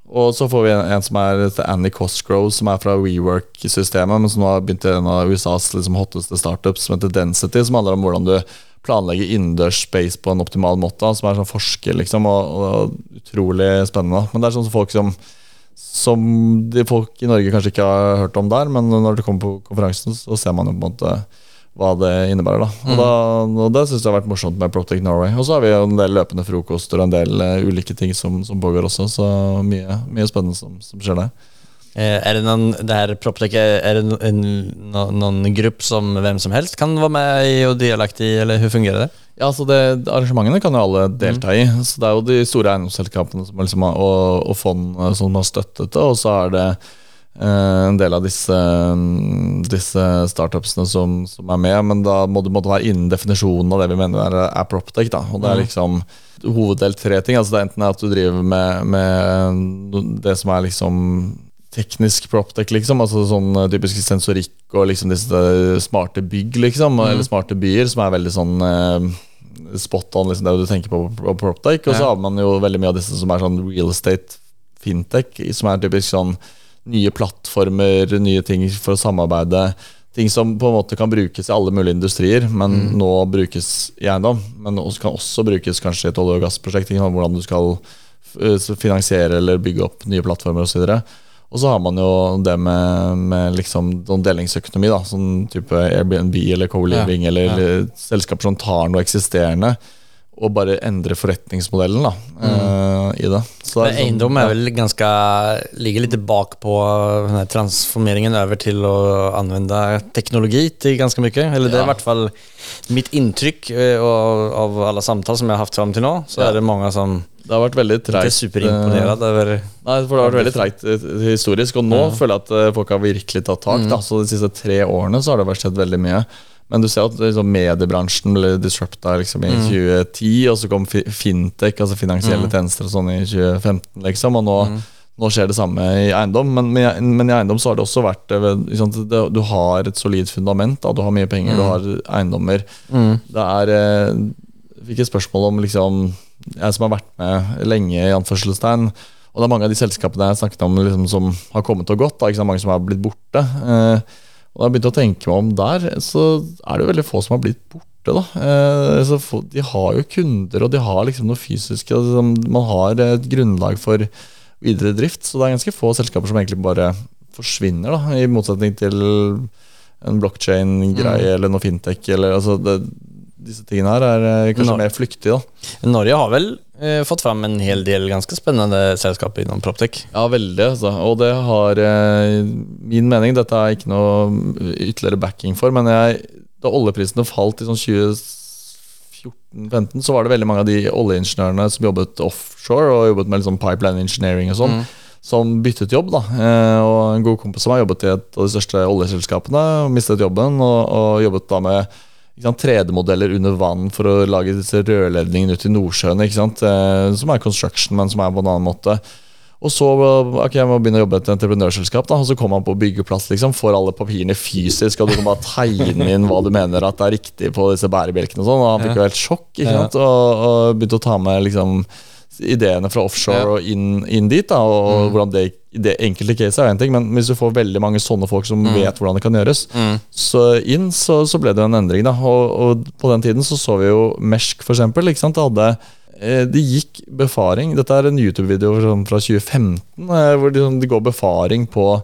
Og så får vi en, en som er Annie Cosgrove, som er fra WeWork-systemet, men som nå har begynt i en av USAs liksom, hotteste startups, som heter Density, som handler om hvordan du planlegger innendørs space på en optimal måte. Som er sånn forsker, liksom, og, og utrolig spennende. Men det er sånn folk som som de folk i Norge kanskje ikke har hørt om der, men når det kommer på konferansen, så ser man jo på en måte hva det innebærer. da Og, da, og det syns jeg har vært morsomt med Protect Norway. Og så har vi jo en del løpende frokoster og en del uh, ulike ting som, som pågår også, så mye, mye spennende som, som skjer der. Eh, Er det noen, det her PropTech, er det en, no- noen gruppe som hvem som helst kan være med i og delaktig i, eller hvordan fungerer det? Ja, altså det, Arrangementene kan jo alle delta i. Så Det er jo de store eiendomsselskapene som liksom, og, og fond eh, som har støttet det. Og så er det en del av disse, mm, disse startupsene som, som er med. Men da må du måtte være innen definisjonen av det vi mener er, er proptech. Da. Og det er liksom hoveddel tre ting. Altså det er enten at du driver med, med det som er liksom teknisk proptech, liksom. Altså sånn eh, typisk sensorikk og liksom disse smarte bygg, liksom. Eller smarte byer, som er veldig sånn eh, spot on, liksom det du tenker på på proptech. Og så har man jo veldig mye av disse som er sånn real estate fintech, som er typisk sånn nye plattformer, nye ting for å samarbeide. Ting som på en måte kan brukes i alle mulige industrier, men nå brukes i eiendom. Men også kan også brukes kanskje i et olje- og gassprosjekt. sant, Hvordan du skal eh, finansiere eller bygge opp nye plattformer osv. Og så har man jo det med, med liksom delingsøkonomi, da, sånn type Airbnb eller co-living, Ja, eller ja. eller selskaper som tar noe eksisterende og bare endre forretningsmodellen da, mm. i det. Så det er sånn- ja. er vel ganske, ligger litt bakpå transformeringen over til å anvende teknologi til ganske mye. Eller det er i Ja. vart fall mitt inntrykk eh, av, av samtaler samtal som jeg har haft fram til nå. Så Ja. er det mange som Det har vært veldig treigt. över... Nei, for det har vært veldig treigt eh, historisk, og nå føler jeg at eh, folk har virkelig tatt tak. Da. Så De siste tre årene så har det vært skjedd veldig mye. Men du ser at liksom, mediebransjen ble disrupta liksom, i 2010, og så kom fintech, altså finansielle tjenester og sånn i 2015, liksom. Og nå, nå skjer det samme i eiendom. Men, men, men i eiendom så har det også vært liksom, det, Du har et solid fundament. Da. Du har mye penger, du har eiendommer. Det er eh, Jeg fikk et spørsmål om liksom Jeg som har vært med lenge, i anførselstegn. Og det er mange av de selskapene jeg snakket om liksom, som har kommet og gått. Da? Mange som har blitt borte. Eh, og da jeg begynte å tenke meg om der, så er det jo veldig få som har blitt borte. da. Eh, De har jo kunder, og de har liksom noe fysisk altså, Man har et grunnlag for videre drift. Så det er ganske få selskaper som egentlig bare forsvinner, da, i motsetning til en blockchain-greie eller noe fintech. Eller, altså, det, disse tingene her er eh, kanskje Nå- mer flyktige. da. Norge har väl eh, fått fram en hel del ganske spennende selskap innom PropTech. Ja, veldig. Altså. Og det har eh, min mening Dette er ikke noe ytterligere backing for, men jeg, da oljeprisene falt i sånn 2014-2015, så var det veldig mange av de oljeingeniørene som jobbet offshore og jobbet med liksom pipeline engineering og sånn, som byttet jobb. da eh, Og en god kompis som har jobbet i et av de største oljeselskapene, mistet jobben og, og jobbet da med 3D-modeller under vann for å lage disse rørledningene ut i Nordsjøen. Ikke sant? Eh, som er construction, men som er på en annen måte. Og så ok, jeg må begynne å jobbe i et entreprenørselskap, da, og så kommer han på byggeplass, liksom, får alle papirene fysisk, og du kan bare tegne inn hva du mener at er riktig på disse bærebjelkene og sånn, og han fikk jo helt sjokk, ikke sant, og, og begynte å ta med liksom ideene fra offshore Ja. og inn, inn dit. da, Og hvordan det, det enkelte caset er en ting, men hvis du får veldig mange sånne folk som vet hvordan det kan gjøres, så inn så, så ble det en endring. da, og, og på den tiden så så vi jo Mersk, for eksempel. ikke sant, det hadde eh, de gikk befaring Dette er en YouTube-video fra- fra 2015 eh, hvor de, sånn, de går befaring på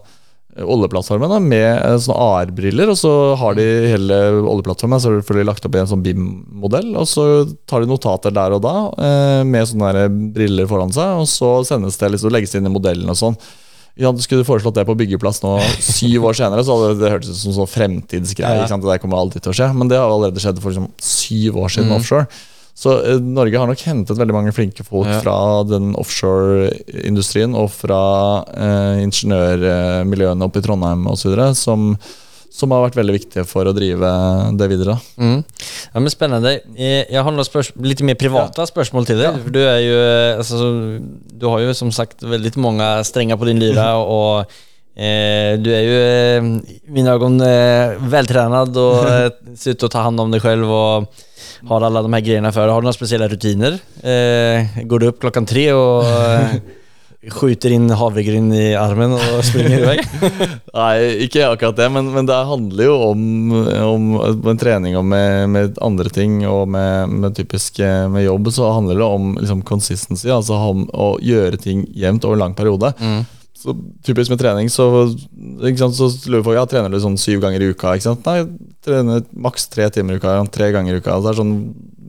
oljeplattformen da, med eh, sånne AR-briller. Og så har de hele oljeplattformen så er det lagt opp i en sånn BIM-modell. Og så tar de notater der og da eh, med sånne briller foran seg, og så sendes det liksom, legges inn i modellen og sånn. Ja, du Skulle du foreslått det på byggeplass nå syv år senere, så hadde det hørtes ut som sånn fremtidsgreie. Det der kommer alltid til å skje. Men det har allerede skjedd for liksom, syv år Mm. siden offshore. Så eh, Norge har nok hentet veldig mange flinke folk Ja. fra den offshore-industrien og fra eh, ingeniørmiljøene oppe i Trondheim osv. Som, som har vært veldig viktige for å drive det videre. Mm. Ja, men Spennende. Jeg har noen litt mer private spørsmål til deg. Du er jo altså, Du har jo som sagt veldig mange strenger på din lyra, (laughs) og eh, du er jo eh, i mine øyne eh, veltrenad og eh, ser ut til å ta hand om deg selv og har alla de här grejerna för? Har du noen spesielle rutiner? Eh, går du opp klokken tre og eh, (laughs) skjuter inn havregryn i armen og springer i vei? Nei, ikke akkurat det, men, men det handler jo om, om en trening og med, med andre ting, og med, med typisk eh, med jobb, så handler det om liksom, consistency, altså om å gjøre ting jevnt over en lang periode. Så typisk med trening, så, sant, så lurer folk ja, trener du sånn syv ganger i uka. Nei, trener maks tre timer i uka, tre ganger i uka. Altså, sånn,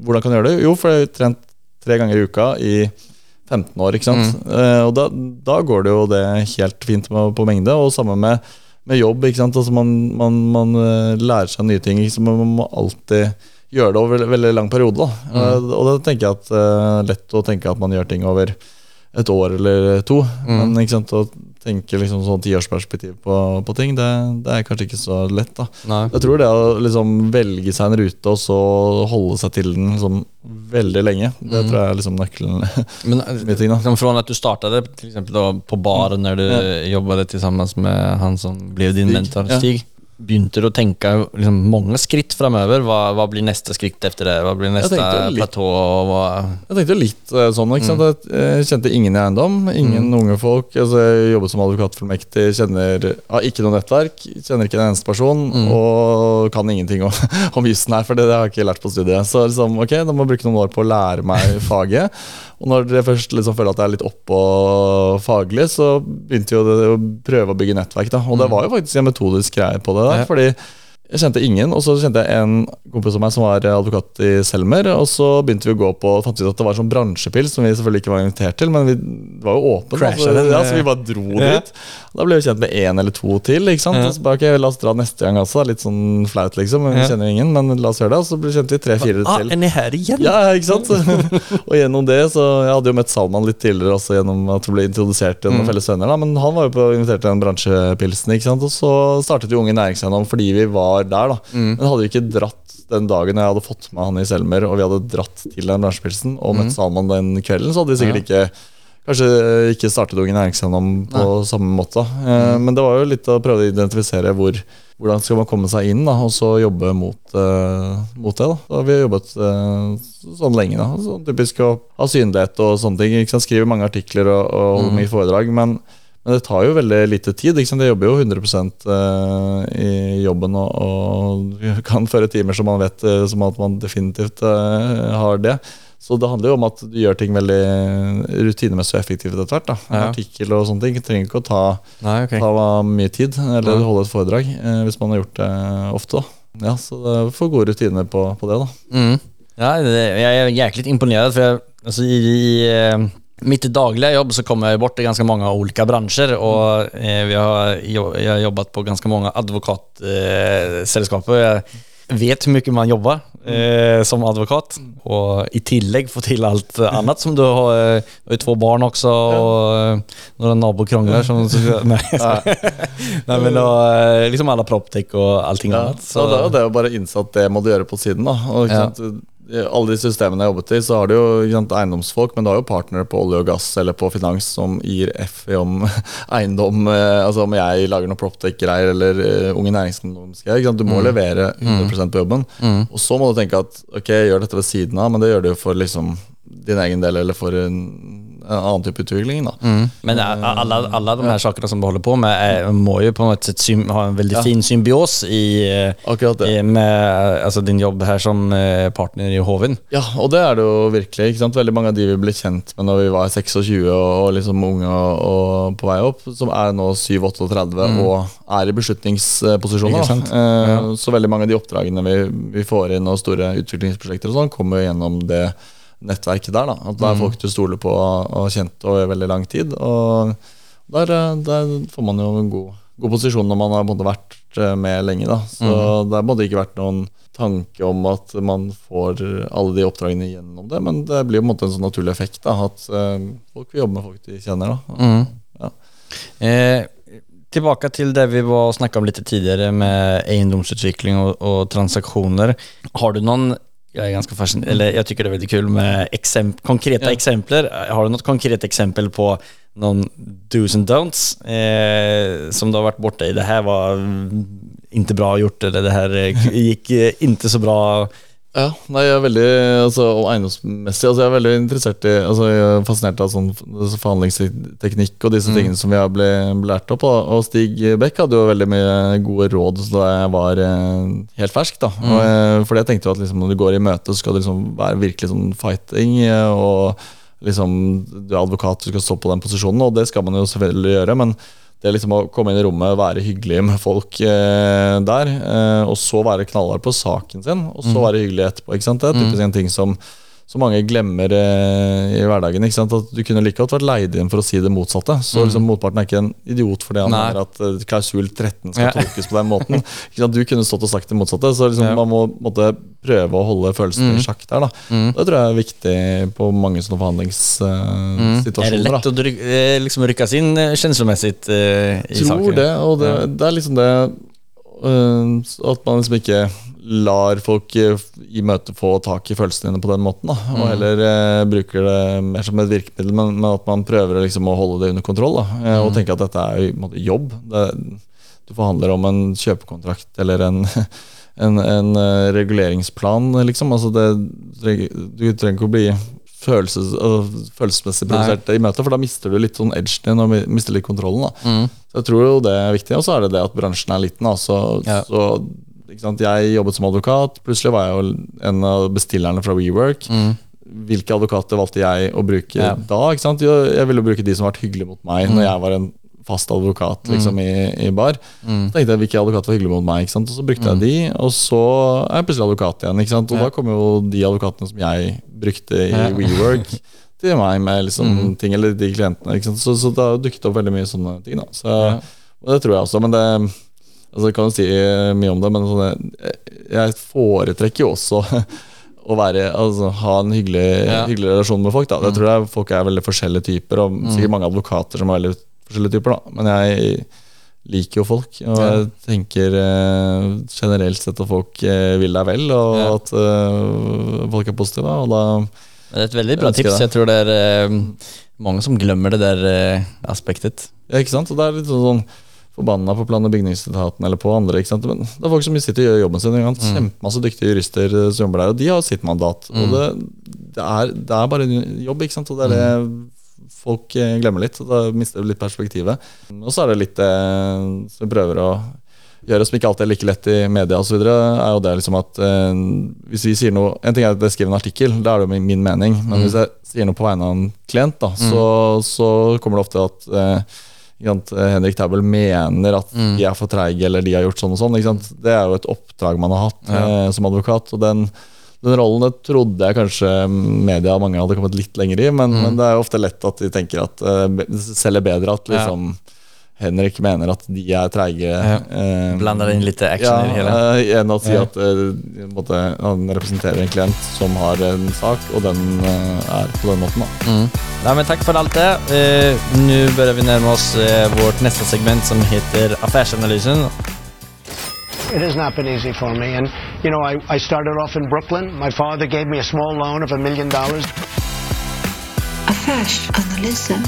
hvordan kan du gjøre det? Jo, for jeg har trent tre ganger i uka i 15 år, ikke sant. Eh, og da, da går det jo det helt fint med, på mengde, og sammen med, med jobb, ikke sant. Altså man, man, man eh, lærer seg nye ting, sant? man må alltid gjøre det over veldig, lang periode. Da. Eh, og da tenker jeg at er lett å tenke at man gjør ting over et år eller to, men ikke sant, å tenke liksom sånn tiårsperspektiv på, på ting, det, det er kanskje ikke så lett. da. Nei. Jeg tror det å liksom velge seg en rute og så holde seg til den liksom veldig lenge, det tror jeg er liksom nøkkelen. (laughs) Men ting, liksom från at du startade for eksempel, da, på baren når du ja. jobba sammen med han som ble din Stig, mentor, ja. Begynte du å tenke liksom, mange skritt framover? Hva, hva blir neste skritt etter det? Hva blir neste platå? Jeg tenkte litt eh, sånn, sant? Jeg kjente ingen i eiendom, ingen unge folk. Altså, jeg jobbet som advokatfullmektig, kjenner har ikke noe nettverk, kjenner ikke en eneste person, og kan ingenting om, (laughs) om jussen her, for det, det har jeg ikke lært på studiet. Så liksom, ok, da må jeg bruke noen år på å lære meg faget. Og når jeg først liksom føler at jeg er litt oppå faglig, så begynte jo det å prøve å bygge nettverk. da. Og det var jo faktisk en metodisk greie på det der, fordi jeg kjente ingen, og så kjente jeg en kompis av meg som var advokat i Selmer. Og så begynte vi å gå på og fant ut at det var sånn bransjepils som vi selvfølgelig ikke var invitert til, men vi det var jo åpne, da, Crashet Så, den, ja, eh, så vi bare dro ja. dit. Da ble vi kjent med én eller to til. ikke sant? Ja. Og så bare, ok, La oss dra neste gang også. Litt sånn flaut, liksom. men Vi kjenner ingen, men la oss gjøre det. Og så ble- kjente vi tre-fire ah, til. Er ni her igjen? Ja, ikke sant? (laughs) og gjennom det, så Jeg hadde jo møtt Salman litt tidligere også gjennom at vi ble introdusert til noen felles venner. da, Men han var jo på, invitert til den bransjepilsen, ikke sant? og så startet jo Unge Næringseiendom fordi vi var der. da. Men hadde vi ikke dratt den dagen jeg hadde fått med han i Selmer, og vi hadde dratt til den bransjepilsen og møtt Salman den kvelden, så hadde vi sikkert ikke Kanskje ikke startet ungen Næringseiendom på samme måte. Eh, Men det var jo litt å prøve å identifisere hvor, hvordan skal man komme seg inn, da, og så jobbe mot, eh, mot det. da. Da har vi jobbet eh, sånn lenge. da. Sånn typisk å ha synlighet og sånne ting. ikke sant? Skrive mange artikler og, og holde mye foredrag. Men, men det tar jo veldig lite tid. ikke sant? Jeg jobber jo 100 eh, i jobben og, og (laughs) kan føre timer som man vet eh, som at man definitivt eh, har det. Så det handler jo om at du gjør ting veldig rutinemessig og effektivt etter hvert. Ja. artikkel og sånne ting trenger ikke å ta, Nei, okay. ta mye tid, eller Ja. holde et foredrag, hvis man har gjort det ofte. da. Ja, Så du får gode rutiner på, på det. da. Mm. Ja, jeg er jæklig imponert, for jeg, altså, i, i mitt daglige jobb så kommer jeg bort i ganske mange olika bransjer og eh, vi har, jeg har jobbat på ganske mange advokatselskaper. jeg vet hvor mye man jobber eh, som advokat og i tillegg få til alt annet som du har. eh, Du har jo to barn også og eh, noen nabokrangler som Nei, nei men eh, liksom alle proptech og allting Ja, annet. så det er jo bare innsatt at det må du gjøre på siden. da og, ikke Ja. sant, Alle de systemene jeg har jobbet i, så har du jo sant, eiendomsfolk, men du har jo partnere på olje og gass eller på finans som gir F i om (laughs) eiendom. eh, Altså om jeg lager noe proptech-greier eller uh, unge næringseiendomsgreier. Du må levere 100% på jobben. Og så må du tenke at ok, jeg gjør dette ved siden av, men det gjør du jo for liksom din egen del eller for en annen type utvikling. da. Men alle, a- alla, alla de her sakerna som du holder på med er, må jo på en måte ha en väldigt fin symbios i, eh, det. i med altså, din jobb her som eh, partner i Hovin. Ja, og det er det jo virkelig. ikke sant? Veldig mange av de vi ble kjent med når vi var 26 og, og liksom unge og, og på vei opp, som er nå 7-38 og er i beslutningsposisjoner. Eh, Så veldig mange av de oppdragene vi, vi får inn og store utviklingsprosjekter og sånn, kommer gjennom det nettverket der. da. At det er folk du stoler på og har kjent over veldig lang tid. Og der, eh, der får man jo en god, god posisjon når man har vært eh, med lenge. da. Så det har ikke vært noen tanke om at man får alle de oppdragene gjennom det, men det blir på en måte en sånn naturlig effekt. da, At eh, folk vil jobbe med folk de kjenner. da. Ja. Eh, tilbake til det vi var och om litt tidligere, med eiendomsutvikling og, og, transaksjoner. Har du någon, jag är ganska fascinerad, eller jag tycker det är väldigt kul med exemp konkreta Ja. exempel. Har du något konkret exempel på någon do's and don'ts eh, som du har varit borta i? Det här var ikke inte bra gjort eller det här gikk gick eh, inte så bra. Ja, nei, jeg er veldig altså, eiendomsmessig altså, Jeg er veldig interessert i altså, Jeg er fascinert av sånn altså, forhandlingsteknikk og disse tingene som vi har ble lært opp. Og, og Stig Beck hadde jo veldig mye gode råd da jeg var eh, helt fersk. da og, eh, Fordi jeg tenkte jo at liksom, når du går i møte, så skal det liksom være virkelig sånn fighting. eh, Og liksom du er advokat, du skal stå på den posisjonen, og det skal man jo selvfølgelig gjøre. men det liksom å komme inn i rommet, være hyggelig med folk eh, der, eh, og så være knallhard på saken sin, og så være hyggelig etterpå. Det er typisk en ting som, som mange glemmer eh, i hverdagen. ikke sant? At Du kunne like godt vært leid inn for å si det motsatte. Så liksom, motparten er ikke en idiot fordi han mener at eh, klausul 13 skal Ja. tolkes på den (laughs) måten. ikke sant? Du kunne stått og sagt det motsatte. Så liksom, Ja. man må måtte prøve å holde følelsene i sjakk der. da. Det tror jeg er viktig på mange sånne er det lett da. å att ryck, eh, liksom rykkes inn kjenslemessig känslomässigt eh, i tror det, og det, Ja. det er liksom det uh, At man liksom ikke lar folk øh, i møte få tak i følelsene dine på den måten. Da, og heller eh, bruker det mer som et virkemiddel, men, men at man prøver liksom å holde det under kontroll. Da, øh, Og tenke at dette er måte jobb. Det, du forhandler om en kjøpekontrakt eller en (laughs) en, en øh, reguleringsplan, liksom. Altså det, du trenger ikke å bli følelses, øh, følelsesmessig provosert i møtet, for da mister du litt sånn edgen din og mister litt kontrollen. da. Så jeg tror jo det er viktig. Og så er det det at bransjen er liten. da, så, Ja. så? Jeg jobbet som advokat. Plutselig var jeg jo en av bestillerne fra WeWork. Hvilke advokater valgte jeg å bruke Ja. da? Jeg ville bruke de som vært hyggelige mot meg når jeg var en fast advokat liksom, i, i bar. Så tenkte jeg hvilke advokater var hyggelige mot meg, og så brukte jeg de. Og så er jeg plutselig advokat igjen. Og da kom jo de advokatene som jeg brukte i Ja. WeWork, (laughs) til meg med liksom ting, eller de klientene. Så, så det dukket det opp veldig mye sånne ting. da. Så, og det tror jeg også. Men det altså, Jeg kan jo si mye om det, men sånn, jeg- jeg foretrekker jo også (laughs) å være, altså, ha en hyggelig, Ja. hyggelig relasjon med folk. da. Det tror jeg folk er veldig forskjellige typer, og sikkert mange advokater som er veldig forskjellige typer. da. Men jeg liker jo folk, og jeg tenker eh, generelt sett at folk eh, vil deg vel, og Ja. at eh, folk er positive. og da Det er et veldig bra Jeg tips. Jeg tror det er eh, mange som glemmer det der eh, aspektet. Ja, ikke sant? Og det er litt sånn, sånn forbanna på plan- og bygningsetaten eller på andre. ikke sant? Men det er folk som sitter og gjør jobben sin. Mm. Kjempemasse dyktige jurister eh, som jobber der, og de har sitt mandat. Og det, det, er, det er bare en jobb, ikke sant? og det er det folk eh, glemmer litt. og Da mister du litt perspektivet. Og så er det litt eh, som vi prøver å gjøre som ikke alltid er like lett i media osv., er jo det liksom at eh, hvis vi sier noe En ting er at jeg skriver en artikkel, da er det jo min, mening. Men hvis jeg sier noe på vegne av en klient, da, så, så kommer det ofte at eh, Henrik Tabel mener at de er for treige eller de har gjort sånn og sånn. Det er jo et oppdrag man har hatt eh, som advokat. og den den rollen trodde jeg kanskje media og mange hadde kommet litt lenger i, men, men det er jo ofte lett at de tenker at uh, selger bedre at liksom Henrik mener at de er treige. eh, Blander inn litt action ja, i det hela. eh, enn å si at eh, på måte, han representerer en klient som har en sak, og den eh, er på den måten. da. Mm. Ja, men takk for alt det. Nå nu börjar vi nærme oss eh, vårt neste segment som heter Affærsanalysen. It has not been easy for me. And, you know, I, I started off in Brooklyn. My father gave me a small loan of a million dollars. Affärsanalysen.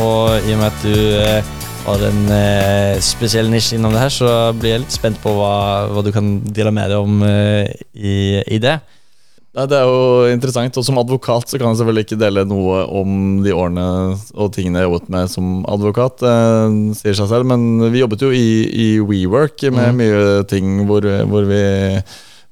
Och i och med at du eh, har en eh, spesiell nisje innom det her, så blir jeg litt spent på hva, hva du kan dele med deg om eh, i, i det. Nei, Det er jo interessant, og som advokat så kan jeg selvfølgelig ikke dele noe om de årene og tingene jeg jobbet med som advokat, eh, sier seg selv, men vi jobbet jo i, i WeWork med mye ting hvor, hvor vi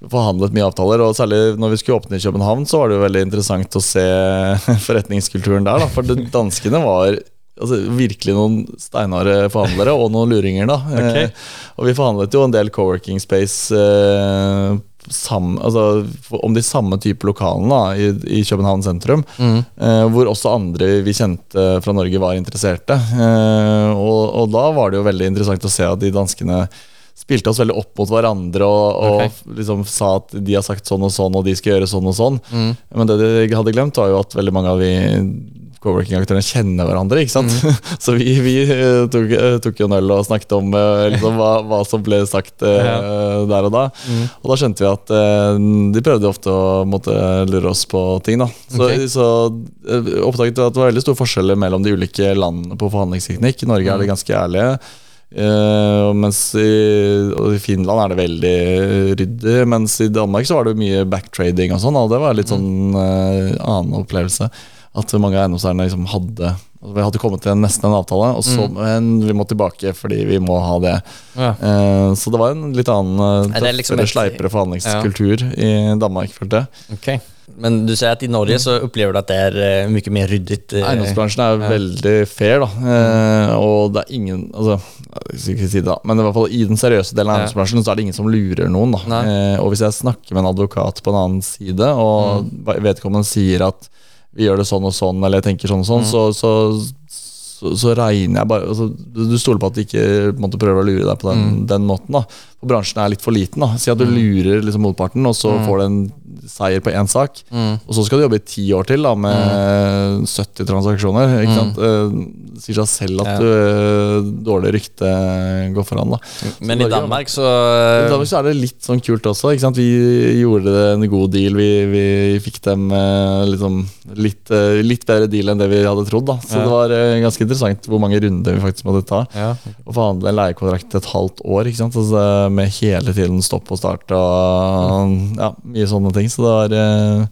forhandlet mye avtaler, og særlig når vi skulle åpne i København, så var det jo veldig interessant å se (laughs) forretningskulturen der, da, for danskene var altså, virkelig noen steinharde forhandlere og noen luringer, da. (laughs) Okay. Eh, og vi forhandlet jo en del co-working space eh, sam, altså, om de samme type lokalene da, i, i København sentrum. Eh, hvor også andre vi kjente fra Norge var interesserte. Eh, og, og da var det jo veldig interessant å se at de danskene spilte oss veldig opp mot hverandre og, og okay. liksom sa at de har sagt sånn og sånn, og de skal gjøre sånn og sånn. Men det de hadde glemt, var jo at veldig mange av vi co-working-aktørene kjenner hverandre. ikke sant? (laughs) Så vi, vi eh, tok, eh, tok jo en øl og snakket om eh, liksom, hva, hva som ble sagt eh, der og da. Og da skjønte vi at de prøvde ofte å måtte lure oss på ting. da. Så, okay. så oppdaget vi at det var veldig store forskjeller mellom de ulike landene på forhandlingsteknikk. I Norge er det ganske ærlige. Uh, mens i, i Finland er det veldig ryddig, mens i Danmark så var det mye backtrading og sånn, og det var litt sånn uh, annen opplevelse. At mange av eiendomseierne liksom hadde altså Vi hadde kommet til nesten en avtale, og så, men vi må tilbake fordi vi må ha det. Ja. Eh, så det var en litt annen, det liksom et- sleipere forhandlingskultur i Danmark, følte jeg. Okay. Men du sier at i Norge så opplever du at det er eh, mye mer ryddet? Eiendomsbransjen er veldig fair, da. Eh, og det er ingen altså, Jeg skal ikke si det, da, men i hvert fall i den seriøse delen av Ja. eiendomsbransjen så er det ingen som lurer noen. da eh, Og hvis jeg snakker med en advokat på en annen side, og vedkommende sier at vi gjør det sånn og sånn, eller jeg tenker sånn og sånn, så, så, så, så regner jeg bare altså, Du stoler på at de ikke måtte prøve å lure deg på den, den måten. da For bransjen er litt for liten. da Si at du lurer liksom motparten, og så får du en seier på én sak. Og så skal du jobbe i ti år til da med 70 transaksjoner. Ikke sant? Det sier seg selv at Ja. du, eh, dårlig rykte går foran. da Men Så i Danmark så i Danmark så er det litt sånn kult også. Vi gjorde en god deal. Vi, vi fikk dem eh, liksom litt, eh, litt bedre deal enn det vi hadde trodd. Da. Så Ja. det var ganske interessant hvor mange runder vi faktisk måtte ta. ja. Å forhandle en leiekontrakt et halvt år? Altså, med hele tiden stopp og start og ja, mye sånne ting. Så det var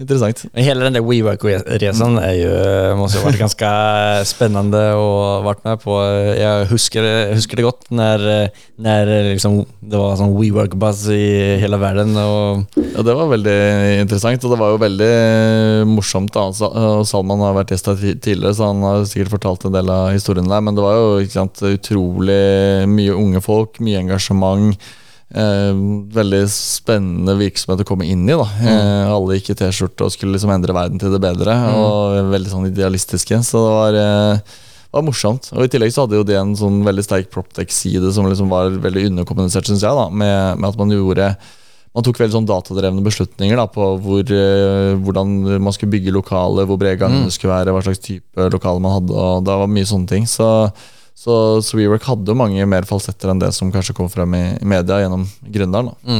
interessant. Men Hele den der WeWork-racen er jo, måste ha vært ganske spennende å vært med på. Jeg husker, husker det godt når, når liksom, det var sånn WeWork-buzz i hele verden. Ja, Det var veldig interessant, og det var jo veldig morsomt. da Salman har vært gjest her tidligere, så han har sikkert fortalt en del av historien der. Men det var jo sant, utrolig mye unge folk, mye engasjement. Eh, veldig spennende virksomhet å komme inn i. da eh, Alle gikk i T-skjorte og skulle liksom endre verden til det bedre. Og veldig sånn idealistiske. Så det var eh, var morsomt. Og I tillegg så hadde jo det en sånn veldig sterk Proptech-side som liksom var veldig underkommunisert, syns jeg. da med, med at man gjorde man tok veldig sånn datadrevne beslutninger da, på hvor, eh, hvordan man skulle bygge lokaler, hvor brede gangene skulle være, hva slags type lokaler man hadde. og Det var mye sånne ting. Så, så, WeWork hadde jo mange mer falsetter enn det som kanskje kom frem i, i media gjennom gründeren. da.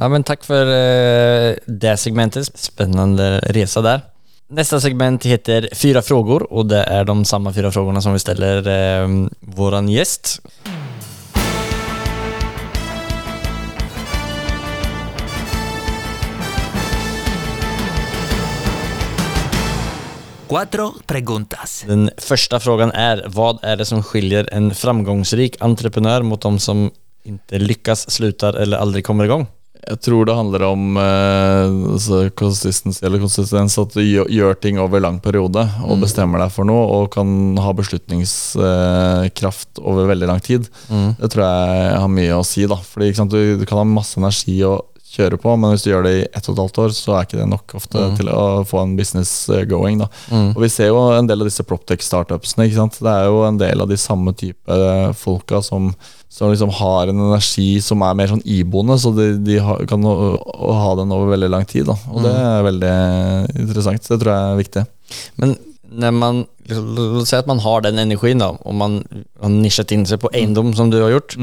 ja, men takk for uh, det segmentet. Spennende resa der. Neste segment heter Fyra frågor, og det er de samme fire spørsmålene som vi stiller uh, vår gjest. Cuatro preguntas. Den første frågan er Hva er det som skiljer en framgångsrik entreprenør mot de som ikke lykkes, slutter eller aldri kommer igång? Jeg tror det handler om eh, altså consistency eller konsistens, at du gjør, ting over lang periode og bestemmer deg for noe og kan ha beslutningskraft over veldig lang tid. Det tror jeg har mye å si. da Fordi sant, du, du kan ha masse energi å kjøre på, men hvis du gjør det i ett og et halvt år, så er ikke det nok ofte til å få en business eh, going. da Og Vi ser jo en del av disse proptech-startupsene. ikke sant? Det er jo en del av de samme type eh, folka som, som liksom har en energi som er mer sånn iboende, så de, de ha, kan å, å ha den over veldig lang tid. da Og det er veldig interessant. Det tror jeg er viktig. Men når man La oss si at man har den energien, da, og man har nisjet inn seg på eiendom, som du har gjort.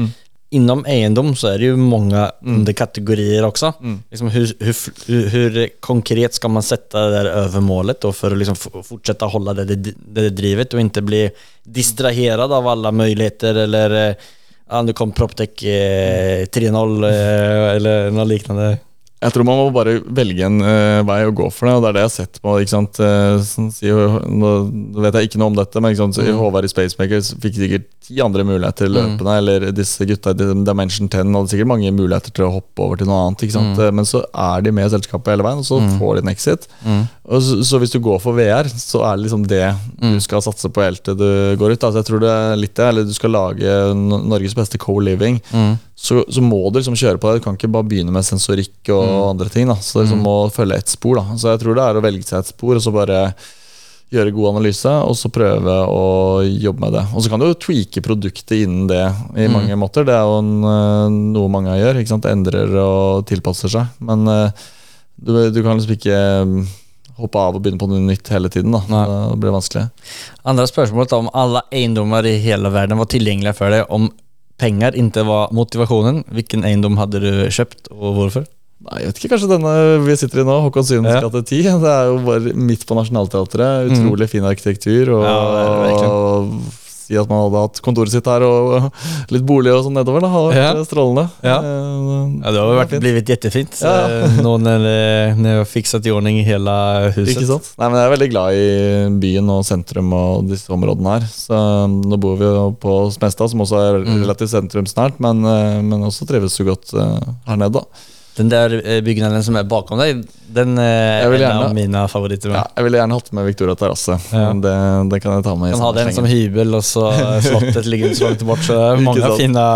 Inom eiendom så er det jo mange underkategorier også. Liksom, hur, hur, hur konkret skal man sette det der over målet då, for å liksom å holde det, det, det drivet, og ikke bli distrahert av alle muligheter, eller eh, ja, nu kom Proptech eh, 3.0 eh, eller noe liknande. Jeg tror man må bare velge en uh, vei å gå for det, og det er det jeg har sett på. ikke sant? Eh, sånn, si, nå vet jeg ikke noe om dette, men sant? Så Mm. Håvard i Spacemakers fikk sikkert ti andre muligheter i løpene. Mm. eller disse gutta i Dimension 10 hadde sikkert mange muligheter til å hoppe over til noe annet. ikke sant? Mm. Eh, Men så er de med i selskapet hele veien, og så får de en exit. Og så, så hvis du går for VR, så er det liksom det Mm. du skal satse på helt til du går ut. Altså jeg tror det er litt det, eller Du skal lage Norges beste co-living. Mm. Så, så må du liksom kjøre på det. Du kan ikke bare begynne med sensorikk og Mm. andre ting. da Så du liksom må følge ett spor. da Så jeg tror det er å velge seg et spor, og så bare gjøre god analyse, og så prøve å jobbe med det. Og så kan du jo tweake produktet innen det i Mm. mange måter. Det er jo en, eh, noe mange gjør. ikke sant Endrer og tilpasser seg. Men eh, du, du kan liksom ikke mm, hoppe av og begynne på noe nytt hele tiden. da Nei. Det blir vanskelig. Andre spørsmålet om alle eiendommer i hele verden var tilgjengelige for deg om pengar ikke var motivasjonen, hvilken eiendom hadde du kjøpt, og hvorfor? Nei, jeg vet ikke, Kanskje denne vi sitter i nå, Håkon Syvens Ja. gate 10. Det er jo bare midt på Nationaltheatret. Utrolig fin arkitektur. Og, Mm. Ja, det er det og si at man hadde hatt kontoret sitt her og (laughs) litt bolig og sånn nedover. Da hadde vært Ja. strålende. Ja. Eh, Ja, det har vært, blitt kjempefint blivit jättefint Ja. eh, nå når vi har fikset i ordning hele huset. Ikke sant? Nei, men Jeg er veldig glad i byen og sentrum og disse områdene her. Så um, Nå bor vi jo på Smestad, som også er Mm. relativt sentrumsnært, men, eh, men også trives så godt eh, her nede. da. Den der eh, byggnaden som er bakom deg, den eh, vill en gjerne, av mine favoritter. Ja, jeg ville gjerne hatt med Victoria terrasse. Ja. Det, det kan jeg ta med. kan ha den som hybel og så (laughs) slottet ligger så langt bort. Så det många fina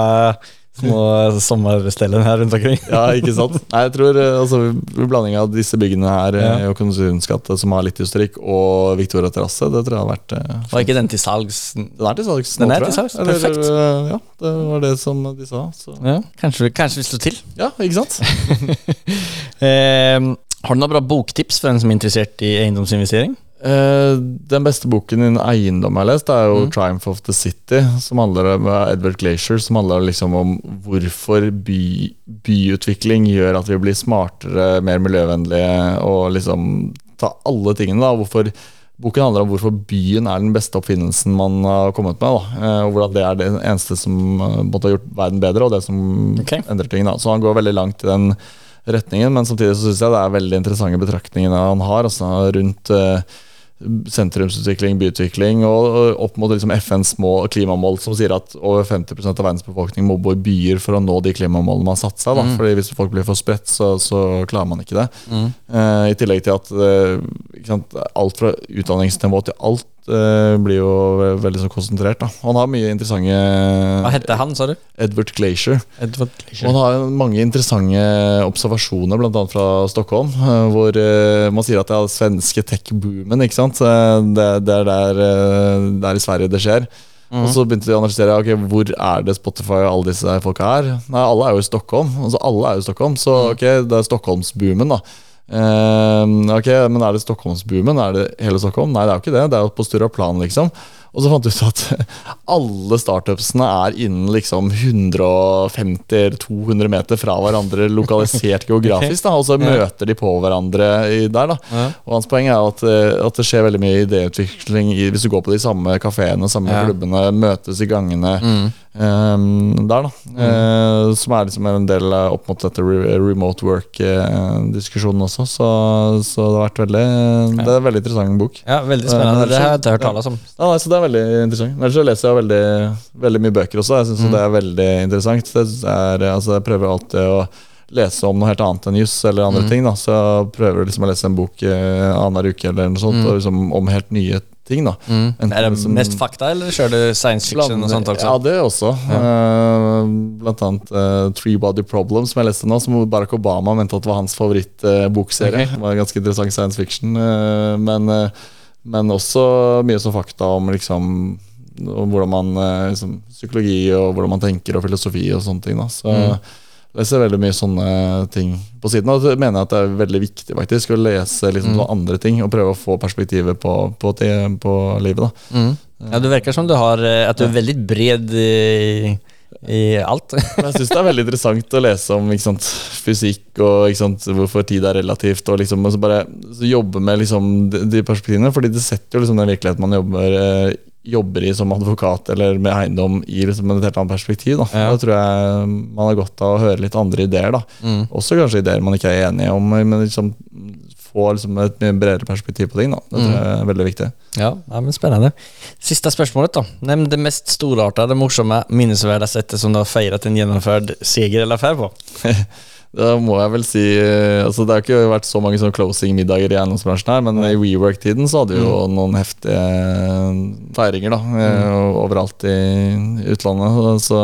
små sommarställen her rundt omkring. Ja, ikke sant? Nei, jeg tror eh, altså, Blanding av disse byggene her, Ja. og Konsumens gate, som har litt historikk, og Victoria terrasse, det tror jeg har vært eh, Var ikke den til salgs? Den er til salgs Den nå, er til salgs, Eller, perfekt. eh, Ja, det var det som de sa. Så. Ja, kanskje, kanskje vi slår til. Ja, ikke sant? (laughs) Eh, har du noen bra boktips for en som er interessert i eiendomsinvestering? Eh, den beste boken innen eiendom jeg har lest, er jo 'Triumph of the City', som handler om eh, Edward Glacier, som handler liksom om hvorfor by, byutvikling gjør at vi blir smartere, mer miljøvennlige, og liksom ta alle tingene. da, hvorfor Boken handler om hvorfor byen er den beste oppfinnelsen man har kommet med. Da. eh, Og hvordan det er det eneste som måtte ha gjort verden bedre, og det som okay. endrer ting. Da. Så han går veldig langt i den retningen, men samtidig så syns jeg det er veldig interessante betraktningene han har altså rundt eh, sentrumsutvikling, byutvikling, og, og opp mot liksom FNs mål, klimamål som sier at over 50% av verdens befolkning må bo i byer for å nå de klimamålene man har satt seg. Da. Fordi Hvis folk blir for spredt, så, så klarer man ikke det. Eh, I tillegg til at eh, alt fra utdanningsnivå til alt blir jo veldig så konsentrert. Da. Han har mye interessante Hva heter han, sa du? Edward Glacier. Edward Og han har mange interessante observasjoner, bl.a. fra Stockholm, eh, hvor eh, man sier at det er den svenske tech-boomen. ikke sant? Eh, Det, det er der der er i Sverige det skjer. Og så begynte de å analysere ok, hvor er det Spotify og alle disse folka er. Nei, alle er jo i Stockholm. Altså, alle er jo i Stockholm, Så ok, det er Stockholmsboomen, da. Eh, ok, Men er det Stockholmsboomen? Er det hele Stockholm? Nei, det er jo ikke det. Det er jo på Sturaplan, liksom. Og så fant vi ut at alle startupsene er innen liksom 150-200 meter fra hverandre, lokalisert (laughs) geografisk. da, Og så møter de på hverandre der. da. Og hans poeng er at, eh, at det skjer veldig mye idéutvikling i, hvis du går på de samme kafeene, samme Ja. klubbene, møtes i gangene eh, der, da. Eh, som er liksom en del eh, opp mot dette re remote work-diskusjonen også. Så, så det har vært veldig Det er en veldig interessant bok. Ja, veldig spennende. Det har jeg hørt tale om. Ja, nei, så det er veldig interessant. Ellers så leser jeg veldig, veldig mye bøker også. Jeg syns det er veldig interessant. Det er, altså, jeg prøver alltid å lese om noe helt annet enn juss eller andre ting. Da. Så jeg prøver liksom å lese en bok eh, annenhver uke eller noe sånt, og liksom, om helt nye ting. Da. Enten Er det liksom- mest fakta, eller kjører du science fiction og sånt også? Ja, det også. Eh, blant annet uh, Three Body Problem, som jeg leste nå, som Barack Obama mente at var hans favorittbokserie. Ok. Det var ganske interessant science fiction. eh, men, eh, men også mye som fakta om liksom om hvordan man eh, liksom, Psykologi og hvordan man tenker, og filosofi og sånne ting. Da. Så Mm. jeg leser veldig mye sånne ting på siden. Og så mener jeg at det er veldig viktig faktisk å lese liksom, Mm. andre ting, og prøve å få perspektivet på, på, på livet. da Mm. Ja, det virker som du har, eh, at du er veldig bred i, alt. (laughs) Men jeg syns det er veldig interessant å lese om sant, fysikk og sant, hvorfor tid er relativt, og liksom, og så bare så jobbe med liksom, de, de perspektivene. Fordi det setter jo liksom den virkeligheten man jobber eh, jobber i som advokat eller med eiendom i liksom et helt annet perspektiv. Da. Ja. da tror jeg man har godt av å høre litt andre ideer. Da. Mm. Også kanskje ideer man ikke er enige om, men liksom få liksom et mye bredere perspektiv på ting. Da. Det tror jeg er veldig viktig. Ja, ja, men Spennende. Siste spørsmålet, da. Nevn det mest storartede, morsomme, minnesverdige settet som du har feiret en gjennomført seger eller affære på. (laughs) Da må jeg vel si eh, altså Det har ikke vært så mange sånne closing-middager i eiendomsbransjen her, men i WeWork-tiden så hadde vi jo noen heftige feiringer da, eh, overalt i utlandet. Så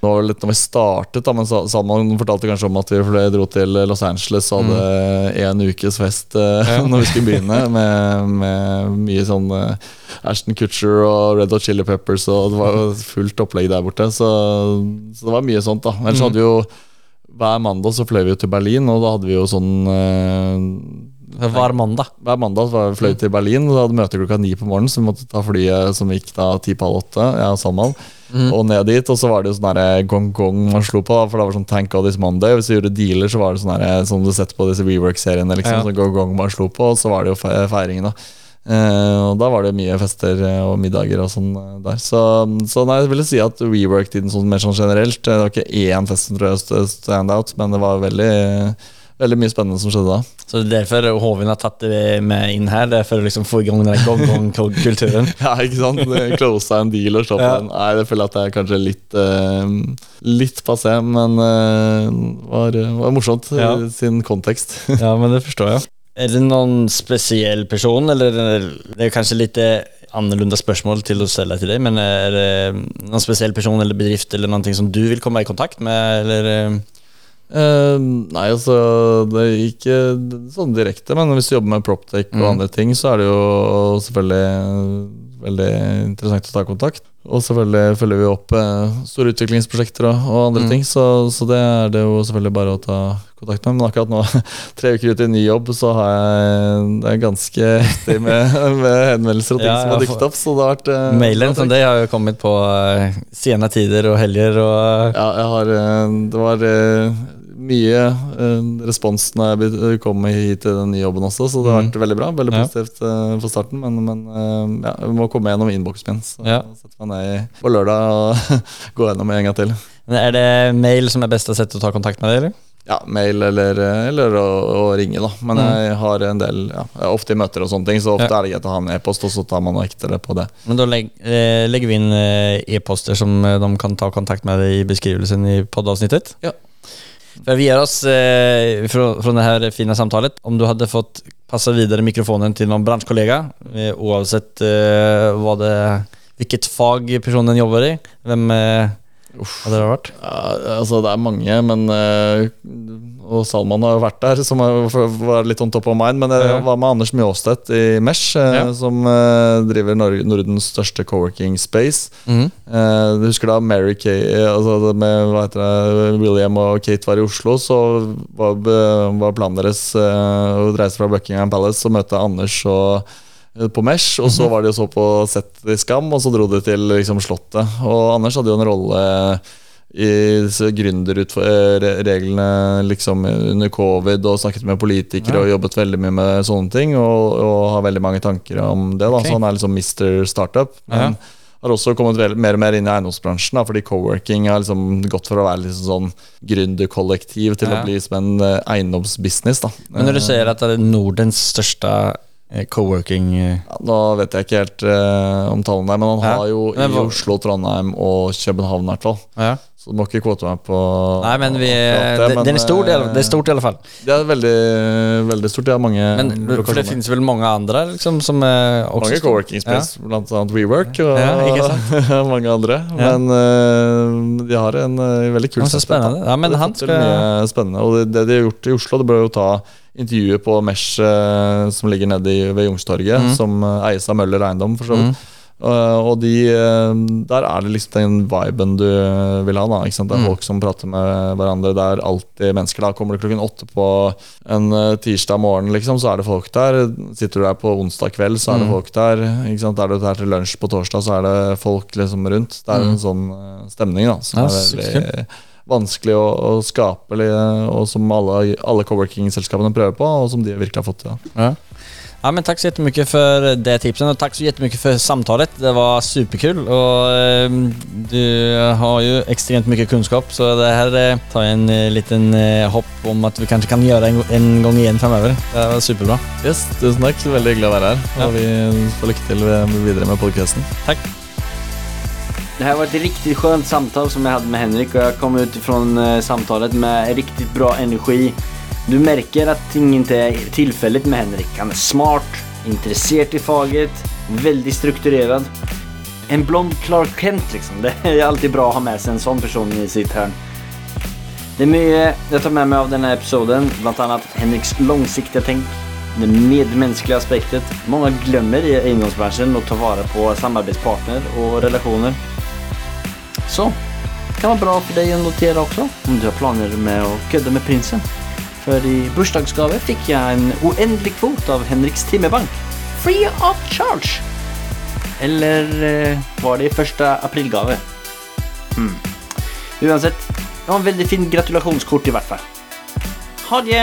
det var det litt når vi startet, da, men Sa- Salman fortalte kanskje om at vi dro til Los Angeles og hadde en ukes fest ja. (laughs) når vi skulle begynne, med, med mye sånn eh, Ashton Kutcher og Red Hot Chili Peppers, og det var jo fullt opplegg der borte. Så, så det var mye sånt, da. Ellers hadde vi jo hver mandag så fløy vi jo til Berlin, og da hadde vi jo sånn eh, Hver mandag. Hver mandag så var fløy til Berlin, og hadde møte klokka ni på morgenen, så vi måtte ta flyet som gikk da ti på halv åtte, jeg og mm. og ned dit. Og så var det jo sånn gong-gong man slo på, da, for det var sånn Thank God It's Monday. Hvis vi gjorde dealer, så var det sånn der, som du setter på disse WeWork-seriene. liksom, Ja. sånn gong-gong man slo på, og så var det jo fe- feiringen, da. Uh, og da var det mye fester eh, og middager og sånn eh, der. Så, så nei, jeg ville si at WeWork-tiden sånn, mer sånn generelt eh, Det var ikke én fest som tror jeg stand out, men det var veldig, veldig mye spennende som skjedde da. Så det er derfor Håvin har tatt det med inn her, det er for å liksom få i gang den gong-gong-kulturen. (laughs) Ja, ikke sant? Closa en deal og slå på Ja. den. Nei, det føler jeg at det er kanskje litt uh, Litt passé, men uh, var, var morsomt Ja. i sin kontekst. (laughs) Ja, men det forstår jeg. Er det noen spesiell person, eller det er kanskje litt annerledes spørsmål til å stille til deg, men er det noen spesiell person eller bedrift eller noe som du vil komme i kontakt med, eller Eh, nei, altså Det er ikke sånn direkte, men hvis du jobber med Proptech og Mm. andre ting, så er det jo selvfølgelig veldig interessant å ta kontakt. Og selvfølgelig følger vi opp eh, store utviklingsprosjekter og, og andre Mm. ting, så, så det er det jo selvfølgelig bare å ta kontakt med. Men akkurat nå, (laughs) tre uker ut i ny jobb, så har jeg det er ganske heftig med, (laughs) med henvendelser og ting Ja, som har dukket opp. Så det har vært eh, Mailen som det har jo kommet på uh, sene tider og helger og Ja, jeg har uh, Det var eh, mye eh, respons når jeg kom hit til den nye jobben også, så det har vært veldig bra. Veldig Mm. Positivt eh, for starten, men, men eh, ja, vi må komme gjennom innboksen min. Så Ja. setter meg ned på lørdag og (laughs) gå gjennom en gang til. Men Er det mail som er beste sett å ta kontakt med deg, eller? Ja, mail eller, eller å, å ringe, da. Men Mm. jeg har en del ja, ofte i møter og sånne ting, så ofte Ja. er det greit å ha en e-post, og så tar man og ekter det på det. Men da legg, eh, legger vi inn e-poster som de kan ta kontakt med deg i beskrivelsen i poddavsnittet. Ja. För vi ger oss eh, från, från det här fina samtalet. Om du hade fått passa vidare mikrofonen till någon branschkollega, eh, oavsett eh, vad det, vilket fag personen jobbar i, vem eh, hade det vært? Ja, altså Det er mange, men eh, Og Salman har jo vært der, som var litt on top of mind. Men jeg var med Anders Mjåstedt i Mesh, eh, Ja. som eh, driver Nordens største co-working space. Eh, du husker da Mary Kay, altså med hva heter det, William og Kate var i Oslo, så var, var planen deres å reise fra Buckingham Palace og møte Anders og på Mesh, og så var de og så på sett i Skam, og så dro de til liksom, Slottet. Og Anders hadde jo en rolle i disse gründerreglene liksom under covid, og snakket med politikere og jobbet veldig mye med sånne ting, og, og har veldig mange tanker om det. da, Ok. Så han er liksom Mr. Startup. Men har også kommet vel, mer og mer inn i eiendomsbransjen, da, fordi co-working har liksom gått for å være liksom sånn gründerkollektiv til Ja. å bli som en eh, eiendomsbusiness. da. Men når du sier at det er Nordens største eh, coworking... Da Ja, nå vet jeg ikke helt eh, om tallene der, men han har jo i Oslo, Trondheim og København i hvert fall. Ja. Så du må ikke kvote meg på Nei, men vi, det, men, det, är stor del, eh, det er stort i alle fall. Det er veldig, veldig stort. Det er mange Men för det finnes vel mange andre? liksom, som er også Mange co-working space, blant annet WeWork og Ja, (laughs) mange andre. Ja. Men uh, de har en uh, veldig kul Ja, da. spennende. Ja, men De han skal- mye spennende. Og det, det de har gjort i Oslo, det bør jo ta intervjuet på Mesh, uh, som ligger nede ved Youngstorget, Mm. som eh, eies av Møller Eiendom, for så vidt. Uh, og de, uh, der er det liksom den viben du uh, vil ha. da? Det er Mm. folk som prater med hverandre. Det er alltid mennesker. da Kommer du klokken åtte på en tirsdag morgen, liksom, så er det folk der. Sitter du der på onsdag kveld, så er det Mm. folk der. Ikke sant? Er du der til lunsj på torsdag, så er det folk liksom rundt. Det er Mm. en sånn uh, stemning da som er veldig vanskelig å, å skape, og som alle, alle coworking-selskapene prøver på, og som de virkelig har fått til. Ja. Ja, men tack så jättemycket för det tipsen och tack så jättemycket för samtalet. Det var superkul och eh, du har ju extremt mycket kunskap så det här eh, tar jag en eh, liten eh, hopp om att vi kanske kan göra en, en gång igen framöver. Det var superbra. Yes, tusen takk. Veldig hyggelig å være her. Ja. Og vi får lykke til videre med podkasten. Tack. Det här var ett riktigt skönt samtal som jag hade med Henrik och jag kom utifrån eh, samtalet med riktigt bra energi. Du merker at ting ikke er tilfellet med Henrik. Han er smart, interessert i faget, veldig strukturerad. En blond Clark Kent liksom. Det er alltid bra å ha med seg en sånn person i sitt hørn. Det er mye jeg tar med meg av denne episoden, bl.a. Henriks langsiktige tenk, det medmenneskelige aspektet. Mange glömmer i eiendomsbransjen å ta vare på samarbeidspartner og relationer. Så, det kan være bra for deg å notere også, om du har planer med å kødde med prinsen. För i bursdagsgave fikk jeg en uendelig kvot av Henriks timebank. Free of charge! Eller eh, var det i første aprilgave? Hmm. Uansett, det var en veldig fin gratulasjonskort i hvert fall. Ha det!